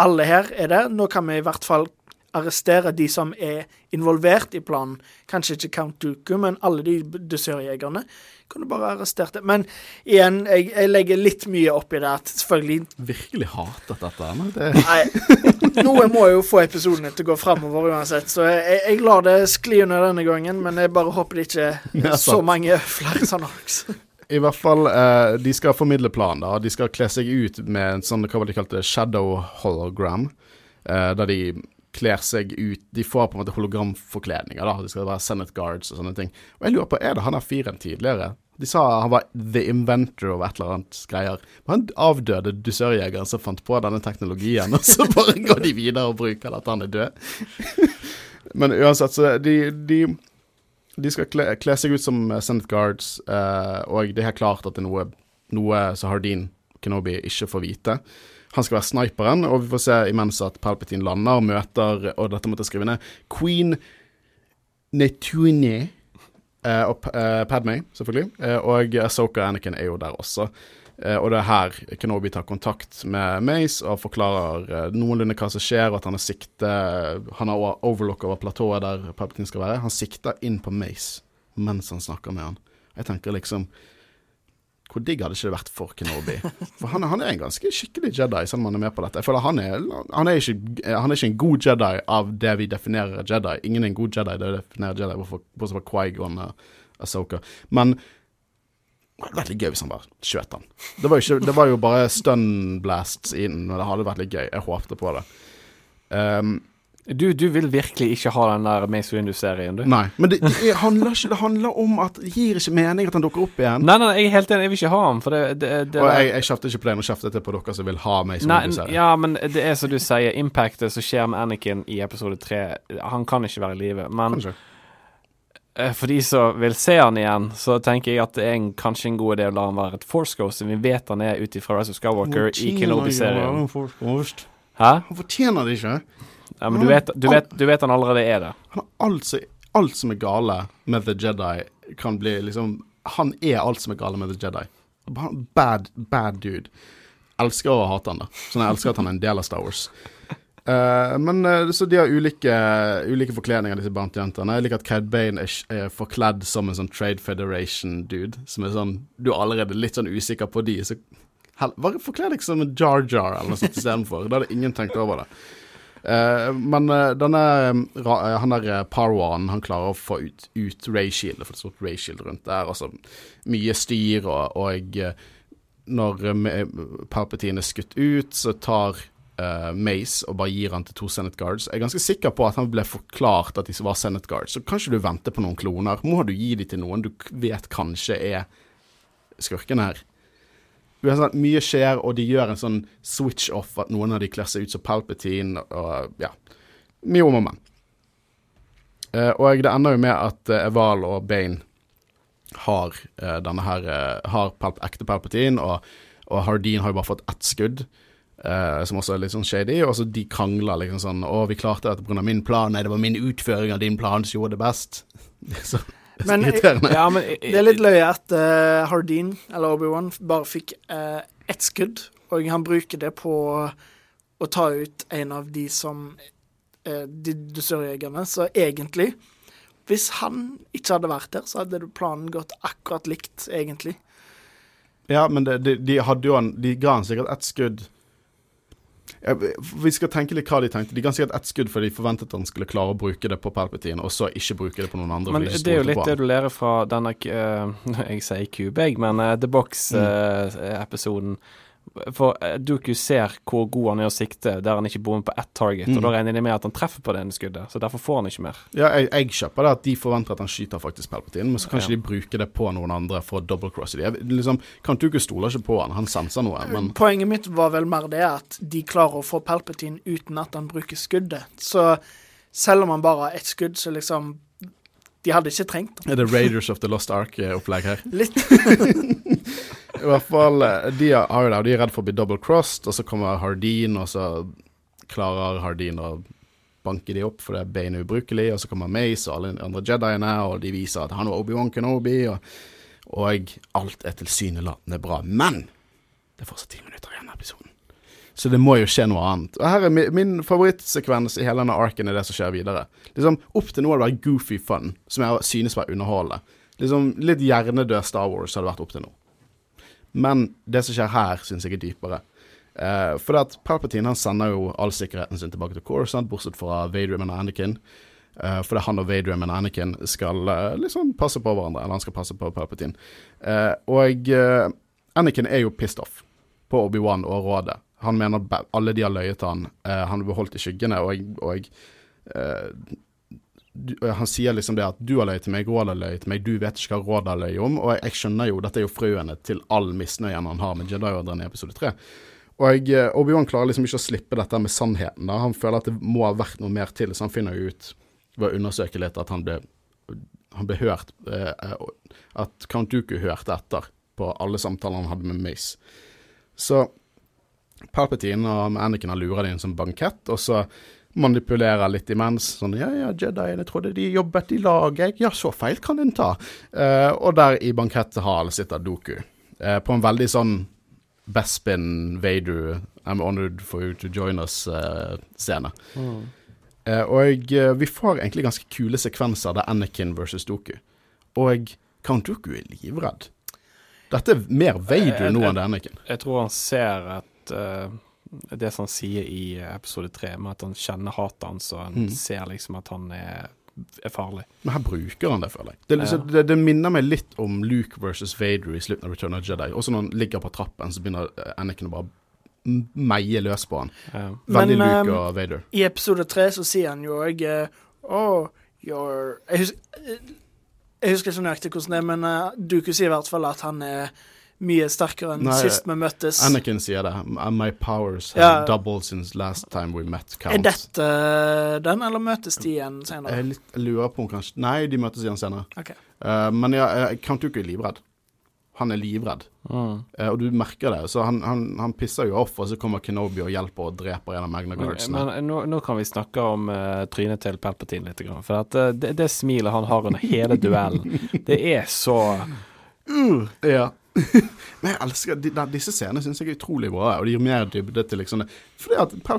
Alle her er det. Nå kan vi i hvert fall arrestere de som er involvert i planen. Kanskje ikke Count Dooku, men alle de dusørjegerne. Kunne bare arrestert det. Men igjen, jeg, jeg legger litt mye opp i det at selvfølgelig Virkelig hatet dette. Men det, Nei, noe må jo få episodene til å gå framover uansett, så jeg, jeg lar det skli under denne gangen, men jeg bare håper det ikke <laughs> Ja, er så mange flere sånne arcs. I hvert fall, eh, de skal formidle planen. da. De skal kle seg ut med en sånn, hva var det de kalte shadow hologram. Eh, der de kler seg ut De får på en måte hologramforkledninger. da. De skal være Senate Guards og sånne ting. Og jeg lurer på, er det han der fyren tidligere? De sa han var the inventor of et eller annet greier. Men han avdøde dusørjegeren som fant på denne teknologien, og så bare går de videre og bruker det at han er død. <laughs> Men uansett, så de, de de skal kle, kle seg ut som Senate Guards, eh, og det er helt klart at det er noe, noe som Hardin Kenobi ikke får vite. Han skal være sniperen, og vi får se imens at Palpatine lander og møter Og dette måtte jeg skrive ned. Queen Netune eh, og uh, Padmay, selvfølgelig. Eh, og Asoka og Anakin er jo der også. Eh, og det er her Kenobi tar kontakt med Mace og forklarer eh, noenlunde hva som skjer, og at han har sikte Han har overlook over platået der Palpatine skal være. Han sikter inn på Mace mens han snakker med han. Jeg tenker liksom Hvor digg hadde ikke det vært for Kenobi? For han, han er en ganske skikkelig Jedi, selv om han er med på dette. Jeg føler Han er, han er, ikke, han er ikke en god Jedi av det vi definerer Jedi. Ingen er en god Jedi, det definerer Jedi, bortsett fra Quaigon og Asoka. Men det hadde vært litt gøy hvis han skjøt han. Det var, ikke, det var jo bare stun blasts inn, og det hadde vært litt gøy. Jeg håpte på det. Um, Du, du vil virkelig ikke ha den der Mace Windu-serien, du? nei. Men det, det handler ikke Det handler om at det gir ikke mening at han dukker opp igjen. Nei, nei, jeg er helt enig, jeg vil ikke ha han, for det, det, det og jeg, jeg kjefter ikke på det, nå kjefter jeg på dere som vil ha Mace Nei, Windu-serien ja, men det er som du sier, impactet som skjer med Anakin i episode tre Han kan ikke være i live. Men Kanskje. eh, for de som vil se han igjen, så tenker jeg at det er en, kanskje en god idé å la han være et Force Ghost, siden vi vet han er ut ifra Rise of Skywalker i Kenobi-serien. Han fortjener det ikke. Ja, men du vet, du, vet, du vet han allerede er det. Han har alt, alt som er gale med The Jedi, kan bli liksom Han er alt som er gale med The Jedi. Bad, bad dude. Elsker å hate han, da. Sånn jeg elsker at han er en del av Star Wars. Uh, men uh, Så de har ulike, ulike forkledninger, disse bounty-jentene. Jeg liker at Cad Bane er, er forkledd som en sånn Trade Federation-dude. Som er sånn Du er allerede litt sånn usikker på de, så forkle deg som en Jar Jar eller noe sånt istedenfor. Da hadde ingen tenkt over det. Eh, men eh, denne eh, han der Parwan, han klarer å få ut, ut Rayshield, for det står Rayshield rundt der. Altså mye styr, og, og når Palpatine er skutt ut, så tar Uh, Mace og bare gir han til to Senate Guards. Jeg er ganske sikker på at han ble forklart at de var Senate Guards, så kanskje du venter på noen kloner. Må du gi de til noen du vet kanskje er skurken her. Sånn, Mye skjer, og de gjør en sånn switch-off, at noen av de kler seg ut som Palpatine, og ja. Mye om og men. Eh, og det ender jo med at eh, Eval og Bane har eh, denne her Har Palp ekte Palpatine, og, og Hardin har jo bare fått ett skudd. Uh, som også er litt sånn shady, og så de krangler liksom sånn 'Å, vi klarte dette pga. min plan.' 'Nei, det var min utføring av din plan som gjorde det best.' <laughs> Så Men- Ja, men Det er litt løye at uh, Hardin, eller Obi-Wan, bare fikk uh, ett skudd, og han bruker det på å ta ut en av de som uh, De dusørjegerne. Så egentlig, hvis han ikke hadde vært der, så hadde planen gått akkurat likt, egentlig. Ja, men det, de, de hadde jo han De ga han sikkert ett skudd. Vi skal tenke litt hva de tenkte. De kan si at ett skudd fordi de forventet at han skulle klare å bruke det på Palpatine, og så ikke bruke det på noen andre. Men det er jo litt det du lærer fra denne uh, <laughs> Jeg sier Cube, jeg, men uh, The Mm. Box-episoden. For uh, Duku ser hvor god han er å sikte, der han ikke bommer på ett target. Mm. Og da regner de med at han treffer på det ene skuddet, så derfor får han ikke mer. Ja, jeg, jeg kjøper det at de forventer at han skyter faktisk Palpatine, men så kan ikke de bruke det på noen andre for å double cross de. Jeg, liksom, Kantuku stoler ikke på han, han senser noe, men Poenget mitt var vel mer det at de klarer å få Palpatine uten at han bruker skuddet. Så selv om han bare har ett skudd, så liksom De hadde ikke trengt det. er det Raiders of the Lost Ark-opplegg her? Litt. <laughs> <laughs> I hvert fall, eh, de har de er redd for å bli double-crossed, og så kommer Hardin, og så klarer Hardin å banke de opp fordi det er ubrukelig, og så kommer Mace og alle de andre Jediene, og de viser at han var Obi-Wan Kenobi, og, og alt er tilsynelatende bra. Men det er fortsatt ti minutter igjen av episoden. Så det må jo skje noe annet. Og her er min, min favorittsekvens i hele denne arken er det som skjer videre. Liksom Opp til nå har det vært goofy fun, som jeg synes var underholdende. Liksom Litt hjernedød Star Wars har det vært opp til nå. Men det som skjer her, syns jeg er dypere. Eh, for at Palpatine han sender jo all sikkerheten sin tilbake til Coruscant, bortsett fra Vadrium og Anakin. Uh, fordi han og Vadrium og Anakin skal uh, liksom passe på hverandre, eller han skal passe på Palpatine. Uh, og Anakin er jo pissed off på Obi-Wan og rådet. Han mener alle de har løyet han. Han er beholdt i skyggene, og, og han sier liksom det at du har løyet til meg, rådet har løyet til meg, du vet ikke hva rådet har løyet om. Og jeg, jeg skjønner jo, dette er jo frøene til all misnøyen han har med Jedi-ordren i episode tre. Og eh, Obi-Wan klarer liksom ikke å slippe dette med sannheten. da. Han føler at det må ha vært noe mer til, så han finner jo ut ved å undersøke litt at han ble, han ble hørt eh, eh, At Count Dooku hørte etter på alle samtaler han hadde med Mace. Så Palpatine og Anakin har lura det inn som bankett, og så manipulerer litt imens. Sånn Ja, ja, Jediene trodde de jobbet i lag, jeg. Ja, så feil kan en ta. Eh, og der i banketthalen sitter Doku. Eh, på en veldig sånn Bespin Vadu, I'm honored for you to join us-scene. Eh, og eh, vi får egentlig ganske kule sekvenser der Anakin versus Doku. Og Count Doku er livredd. Dette er mer Vadu nå enn det er Anakin. Jeg tror han ser at eh, det som han sier i episode tre, med at han kjenner hatet hans, og han Mm. ser liksom at han er, er farlig. Men her bruker han det, føler jeg. Det, liksom, Ja. det, det minner meg litt om Luke versus Vader i slutten av Return of the Jedi. Også når han ligger på trappen, så begynner eh, Anakin å bare meie løs på han. Ja. Veldig Men, Luke ehm, og Vader. I episode tre så sier han jo òg Oh, you're jeg husker, jeg husker ikke nøyaktig hvordan det er, men uh, Duku sier i hvert fall at han er mye sterkere enn Nei, sist vi møttes. Anakin sier det. My powers have Ja. doubled since last time we met. Er dette uh, den, eller møtes de igjen senere? Jeg, litt, jeg lurer på om kanskje Nei, de møtes igjen senere. Okay. Uh, men ja, eh, Count Duke er livredd. Han er livredd. Mm. uh, og du merker det. Så han, han, han pisser jo off, og så kommer Kenobi og hjelper og dreper en av Magna Men, Guardsene. men nå, nå kan vi snakke om uh, trynet til Palpatine litt. Grann, for at, uh, det, det smilet han har under hele duellen, <laughs> det er så Ja. <laughs> Men jeg elsker de, de, Disse scenene syns jeg er utrolig bra, og de gir mer dybde til liksom det. For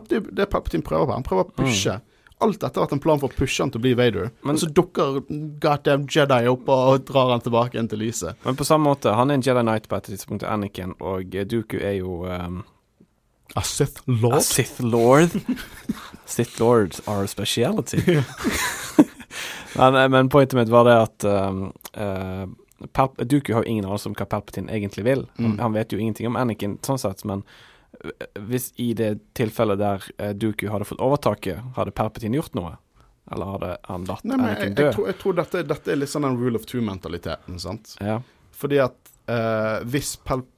det, det Palpatine prøver på, han prøver å pushe. Alt dette har vært en plan for å pushe han til å bli Vader, Men- og så dukker goddamn Jedi opp og drar han tilbake inn til lyset. Men på samme måte, han er en Jedi Knight på et tidspunkt, Anakin, og Duku Dooku er jo um, A Sith a Lord? Sith Lord. <laughs> Sith Lords are a speciality. <laughs> men, eh, men pointet mitt var det at um, eh, Dooku har jo ingen anelse om hva Palpatine egentlig vil. Han, Mm. han vet jo ingenting om Anakin, sånn sett, men eh, hvis i det tilfellet der uh, Duku hadde fått overtaket, hadde Palpatine gjort noe? Eller hadde han latt Nei, men jeg, dø? jeg, jeg, tror, jeg tror dette, dette er litt sånn den rule of two-mentaliteten, sant. Ja. Fordi at eh, hvis,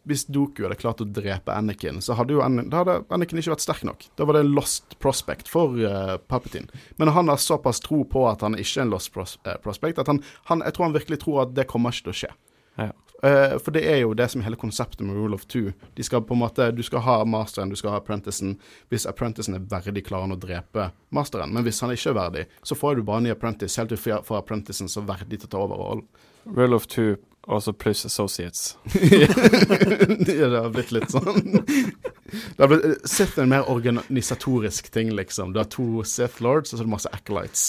hvis Doku hadde klart å drepe Anakin, så hadde jo An da hadde Anakin ikke vært sterk nok. Da var det en lost prospect for uh, Palpatine. Men han har såpass tro på at han ikke er en lost pros uh, prospect, at han, han, jeg tror han virkelig tror at det kommer ikke til å skje. Ja. Uh, for det er jo det som er hele konseptet med rule of two. De skal på en måte, Du skal ha masteren, du skal ha apprenticen. Hvis apprenticen er verdig, klarer han å drepe masteren. Men hvis han ikke er verdig, så får du bare en ny apprentice helt til du får apprenticen så verdig til å ta over rollen. Rule of two, også pluss associates. <laughs> ja, det har blitt litt sånn Det har blitt Sith er en mer organisatorisk ting, liksom. Du har to Sith Lords, og så er det masse acolytes.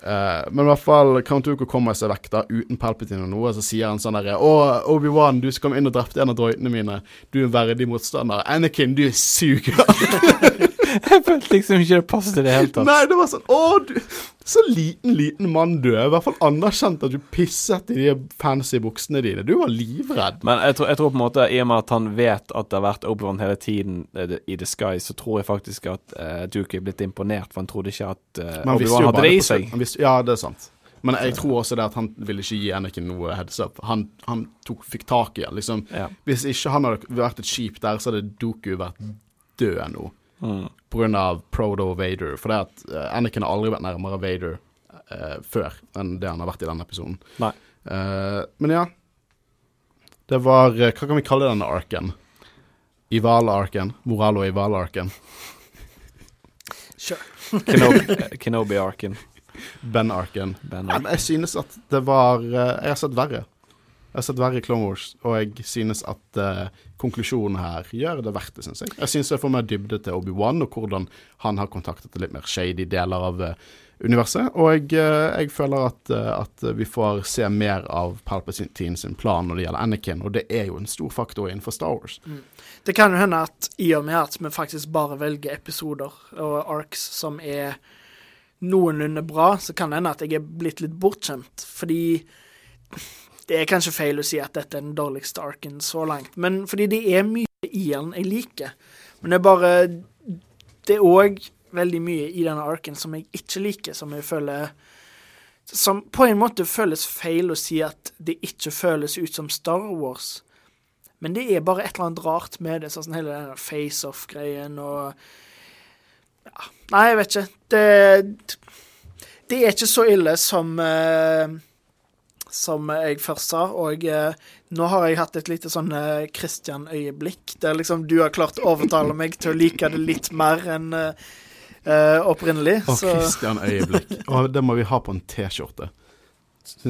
Uh, men i hvert fall Count Dooku kommer seg vekk da uten Palpatine og noe. Så sier han sånn derre Å, Obi-Wan, du som kom inn og drepte en av droidene mine. Du er en verdig motstander. Anakin, du suger. <laughs> <laughs> Jeg følte liksom ikke det passet i det hele tatt. Nei, det var sånn Å, du Så liten, liten mann du er. I hvert fall anerkjent at du pisset i de fancy buksene dine. Du var livredd. Men jeg tror, jeg tror på en måte, i og med at han vet at det har vært Obi-Wan hele tiden eh, i The Sky, så tror jeg faktisk at uh, Duke er blitt imponert, for han trodde ikke at uh, han Obi-Wan hadde det i seg. visste- Ja, det er sant. Men jeg tror også det at han ville ikke gi Anakin noe heads up. Han, han tok, fikk tak i det. Liksom, Ja. hvis ikke han hadde vært et skip der, så hadde Doku vært død nå. Mm. Av Prodo Vader. For det at uh, Anakin har aldri vært nærmere Vader uh, før enn det han har vært i denne episoden. Nei. Uh, men ja. Det var Hva kan vi kalle denne arken? Ivala-arken? Moralo Ivala-arken? Sure. <laughs> Kenobi, Kenobi-arken. Ben-arken. Ben men jeg synes at det var Jeg har sett verre. Jeg har sett verre Clone Wars, og jeg synes at uh, konklusjonen her gjør det verdt det, synes jeg. Jeg synes jeg får mer dybde til Obi-Wan, og hvordan han har kontaktet litt mer shady deler av uh, universet. Og jeg, uh, jeg føler at, at vi får se mer av Palpatine sin plan når det gjelder Anakin, og det er jo en stor faktor innenfor Star Wars. Det kan jo hende at i og med at vi faktisk bare velger episoder og arcs som er noenlunde bra, så kan det hende at jeg er blitt litt bortskjemt. Fordi det er kanskje feil å si at dette er den dårligste arken så langt, men fordi det er mye i den jeg liker. Men det er bare Det er òg veldig mye i denne arken som jeg ikke liker, som jeg føler Som på en måte føles feil å si at det ikke føles ut som Star Wars. Men det er bare et eller annet rart med det, sånn hele den face-off-greien og ja, Nei, jeg vet ikke. Det, det er ikke så ille som eh, som jeg først sa, og eh, nå har jeg hatt et lite sånn eh, Christian-øyeblikk, der liksom du har klart å overtale meg til å like det litt mer enn eh, eh, opprinnelig. Og så Christian Øyeblikk. Og <laughs> det må vi ha på en T-skjorte.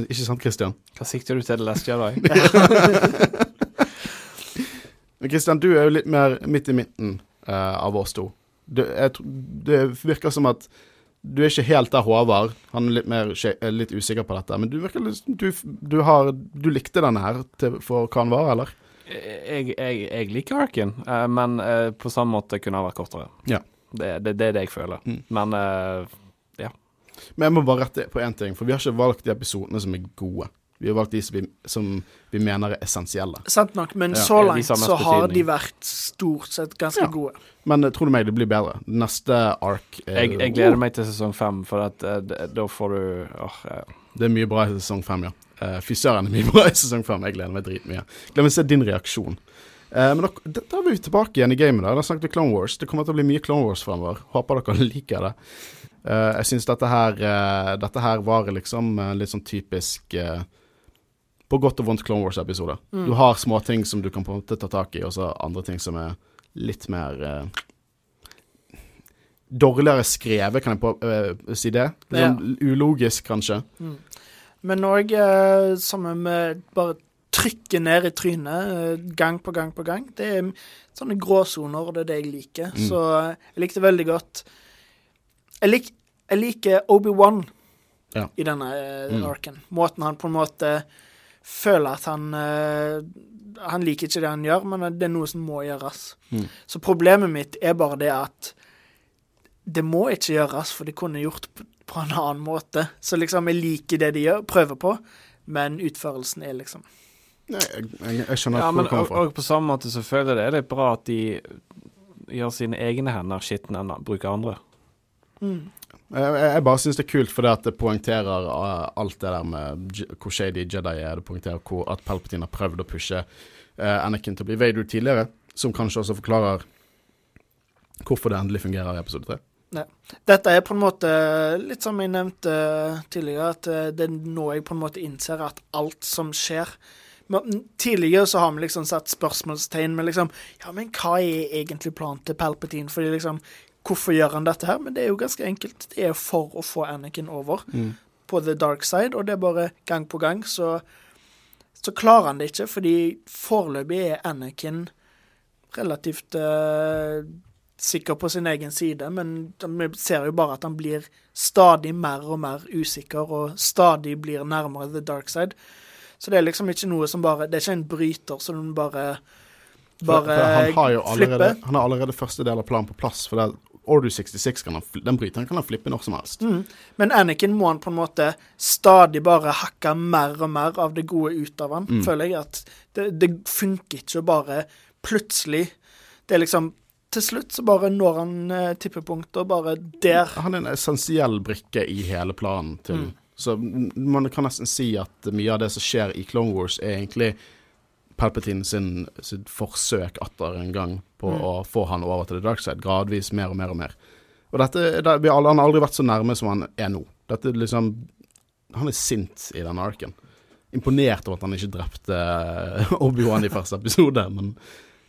Ikke sant, Christian? Hva sikter du til, det Last Jedi? <laughs> Men Christian, du er jo litt mer midt i midten uh, av oss to. Det, jeg, det virker som at du er ikke helt der Håvard. Han er litt, mer, er litt usikker på dette. Men du du, du, har, du likte denne her til, for hva den var, eller? jeg, jeg, jeg liker arken, eh, men eh, på samme måte kunne ha vært kortere. Ja. Det, det, det er det jeg føler. Mm. Men ja. Men jeg må bare rette på én ting, for vi har ikke valgt de episodene som er gode. Vi har valgt de som vi, som vi mener er essensielle. Sant nok, men Ja, så langt så har de vært stort sett ganske Ja. gode. Men tro tror du meg, det blir bedre. Neste ark er jeg, jeg gleder meg til sesong fem, for at, uh, da får du oh, eh, Det er mye bra i sesong fem, ja. Uh, Fy søren, det er mye bra i sesong fem. Jeg gleder meg dritmye. Gleder meg å se din reaksjon. Uh, men da, da da er vi tilbake igjen i gamet. Da Da snakket vi Clone Wars. Det kommer til å bli mye Clone Wars fremover. Håper dere <laughs> liker det. Uh, jeg syns dette eh, Dette her var liksom eh, litt sånn typisk eh, På godt og vondt Clone Wars-episoder. Mm. Du har småting som du kan på en måte ta tak i, og så andre ting som er litt mer eh, Dårligere skrevet, kan jeg på, eh, si det? Litt sånn ulogisk, kanskje. Men òg, eh, sammen med bare trykker ned i trynet eh, gang på gang på gang. Det er sånne gråsoner, og det er det jeg liker. Mm. Så eh, jeg likte veldig godt Jeg, lik, jeg liker Obi-Wan Ja. i denne eh, Mm. arken. Måten han på en måte føler at han eh, Han liker ikke det han gjør, men det er noe som må gjøres. Mm. Så problemet mitt er bare det at det må ikke gjøres, for de kunne gjort på, på en annen måte. Så liksom, jeg liker det de gjør, prøver på, men utførelsen er liksom Nei, jeg, jeg, jeg skjønner Ja, hvor men det kommer fra. og på samme måte så føler jeg det er litt bra at de gjør sine egne hender skitne enn å bruke andre. mm. Jeg, bare syns det er kult fordi at det poengterer uh, alt det der med hvor shady Jedi er. Det poengterer hvor, at Palpatine har prøvd å pushe uh, Anakin til å bli Vader tidligere, som kanskje også forklarer hvorfor det endelig fungerer i episode 3. Dette er på en måte litt som jeg nevnte tidligere, at eh, det er nå jeg på en måte innser at alt som skjer Tidligere så har vi liksom satt spørsmålstegn med liksom Ja, men hva er egentlig planen til Palpatine? Fordi liksom Hvorfor gjør han dette her? Men det er jo ganske enkelt. Det er for å få Anakin over på the dark side, og det er bare gang på gang så så klarer han det ikke, fordi foreløpig er Anakin relativt uh, sikker på sin egen side, men vi ser jo bare at han blir stadig mer og mer usikker, og stadig blir nærmere the dark side. Så det er liksom ikke noe som bare Det er ikke en bryter som bare bare for han har jo allerede, han har allerede første del av planen på plass. For det, Order 66 kan han, den bryteren kan han flippe når som helst. Mm. Men Anakin må han på en måte stadig bare hakke mer og mer av det gode ut av han, Mm. føler jeg. At det, det funker ikke bare plutselig Det er liksom Til slutt så bare når han eh, tippepunktet, bare der Han er en essensiell brikke i hele planen til Mm. Så man kan nesten si at mye av det som skjer i Clone Wars, er egentlig Palpatine sin, sitt forsøk atter en gang på Mm. å få han over til the dark side, gradvis mer og mer og mer. Og dette, det, vi alle, Han har aldri vært så nærme som han er nå. Dette liksom Han er sint i denne arken. Imponert over at han ikke drepte eh, <laughs> Obi-Wan i første episode, men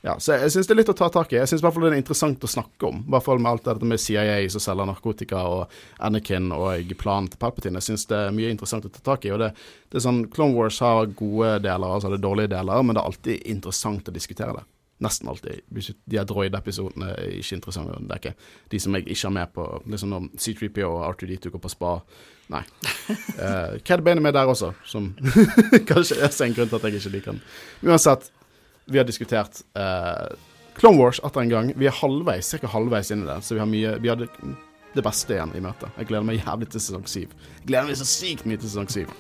ja, så jeg, syns det er litt å ta tak i. Jeg syns i hvert fall det er interessant å snakke om. I hvert fall med alt dette med CIA som selger narkotika, og Anakin og planen til Palpatine. Jeg syns det er mye interessant å ta tak i. Og det, det er sånn, Clone Wars har gode deler, altså det dårlige deler, men det er alltid interessant å diskutere det. Nesten alltid. De her droid-episodene er ikke interessante. Det er ikke de som jeg ikke har med på. Liksom når C3PO og R2D2 går på spa. Nei. Uh, Cad Bane er med der også, som <laughs> kanskje er en grunn til at jeg ikke liker den. Uansett, vi har diskutert eh, Clone Wars atter en gang. Vi er halvveis, ca. halvveis inn i det, så vi har mye Vi har det, det beste igjen i møtet. Jeg gleder meg jævlig til sesong syv. Jeg gleder meg så sykt mye til sesong syv.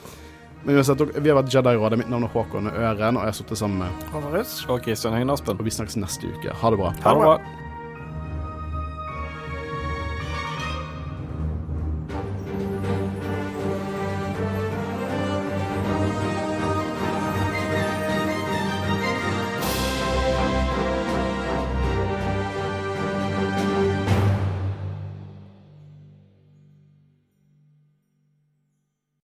Men uansett, vi har vært Jedi-rådet. Mitt navn er Håkon Øren, og jeg har sittet sammen med Overhus. Og Kristian Høyen Aspen. Og vi snakkes neste uke. Ha det bra. Ha det bra.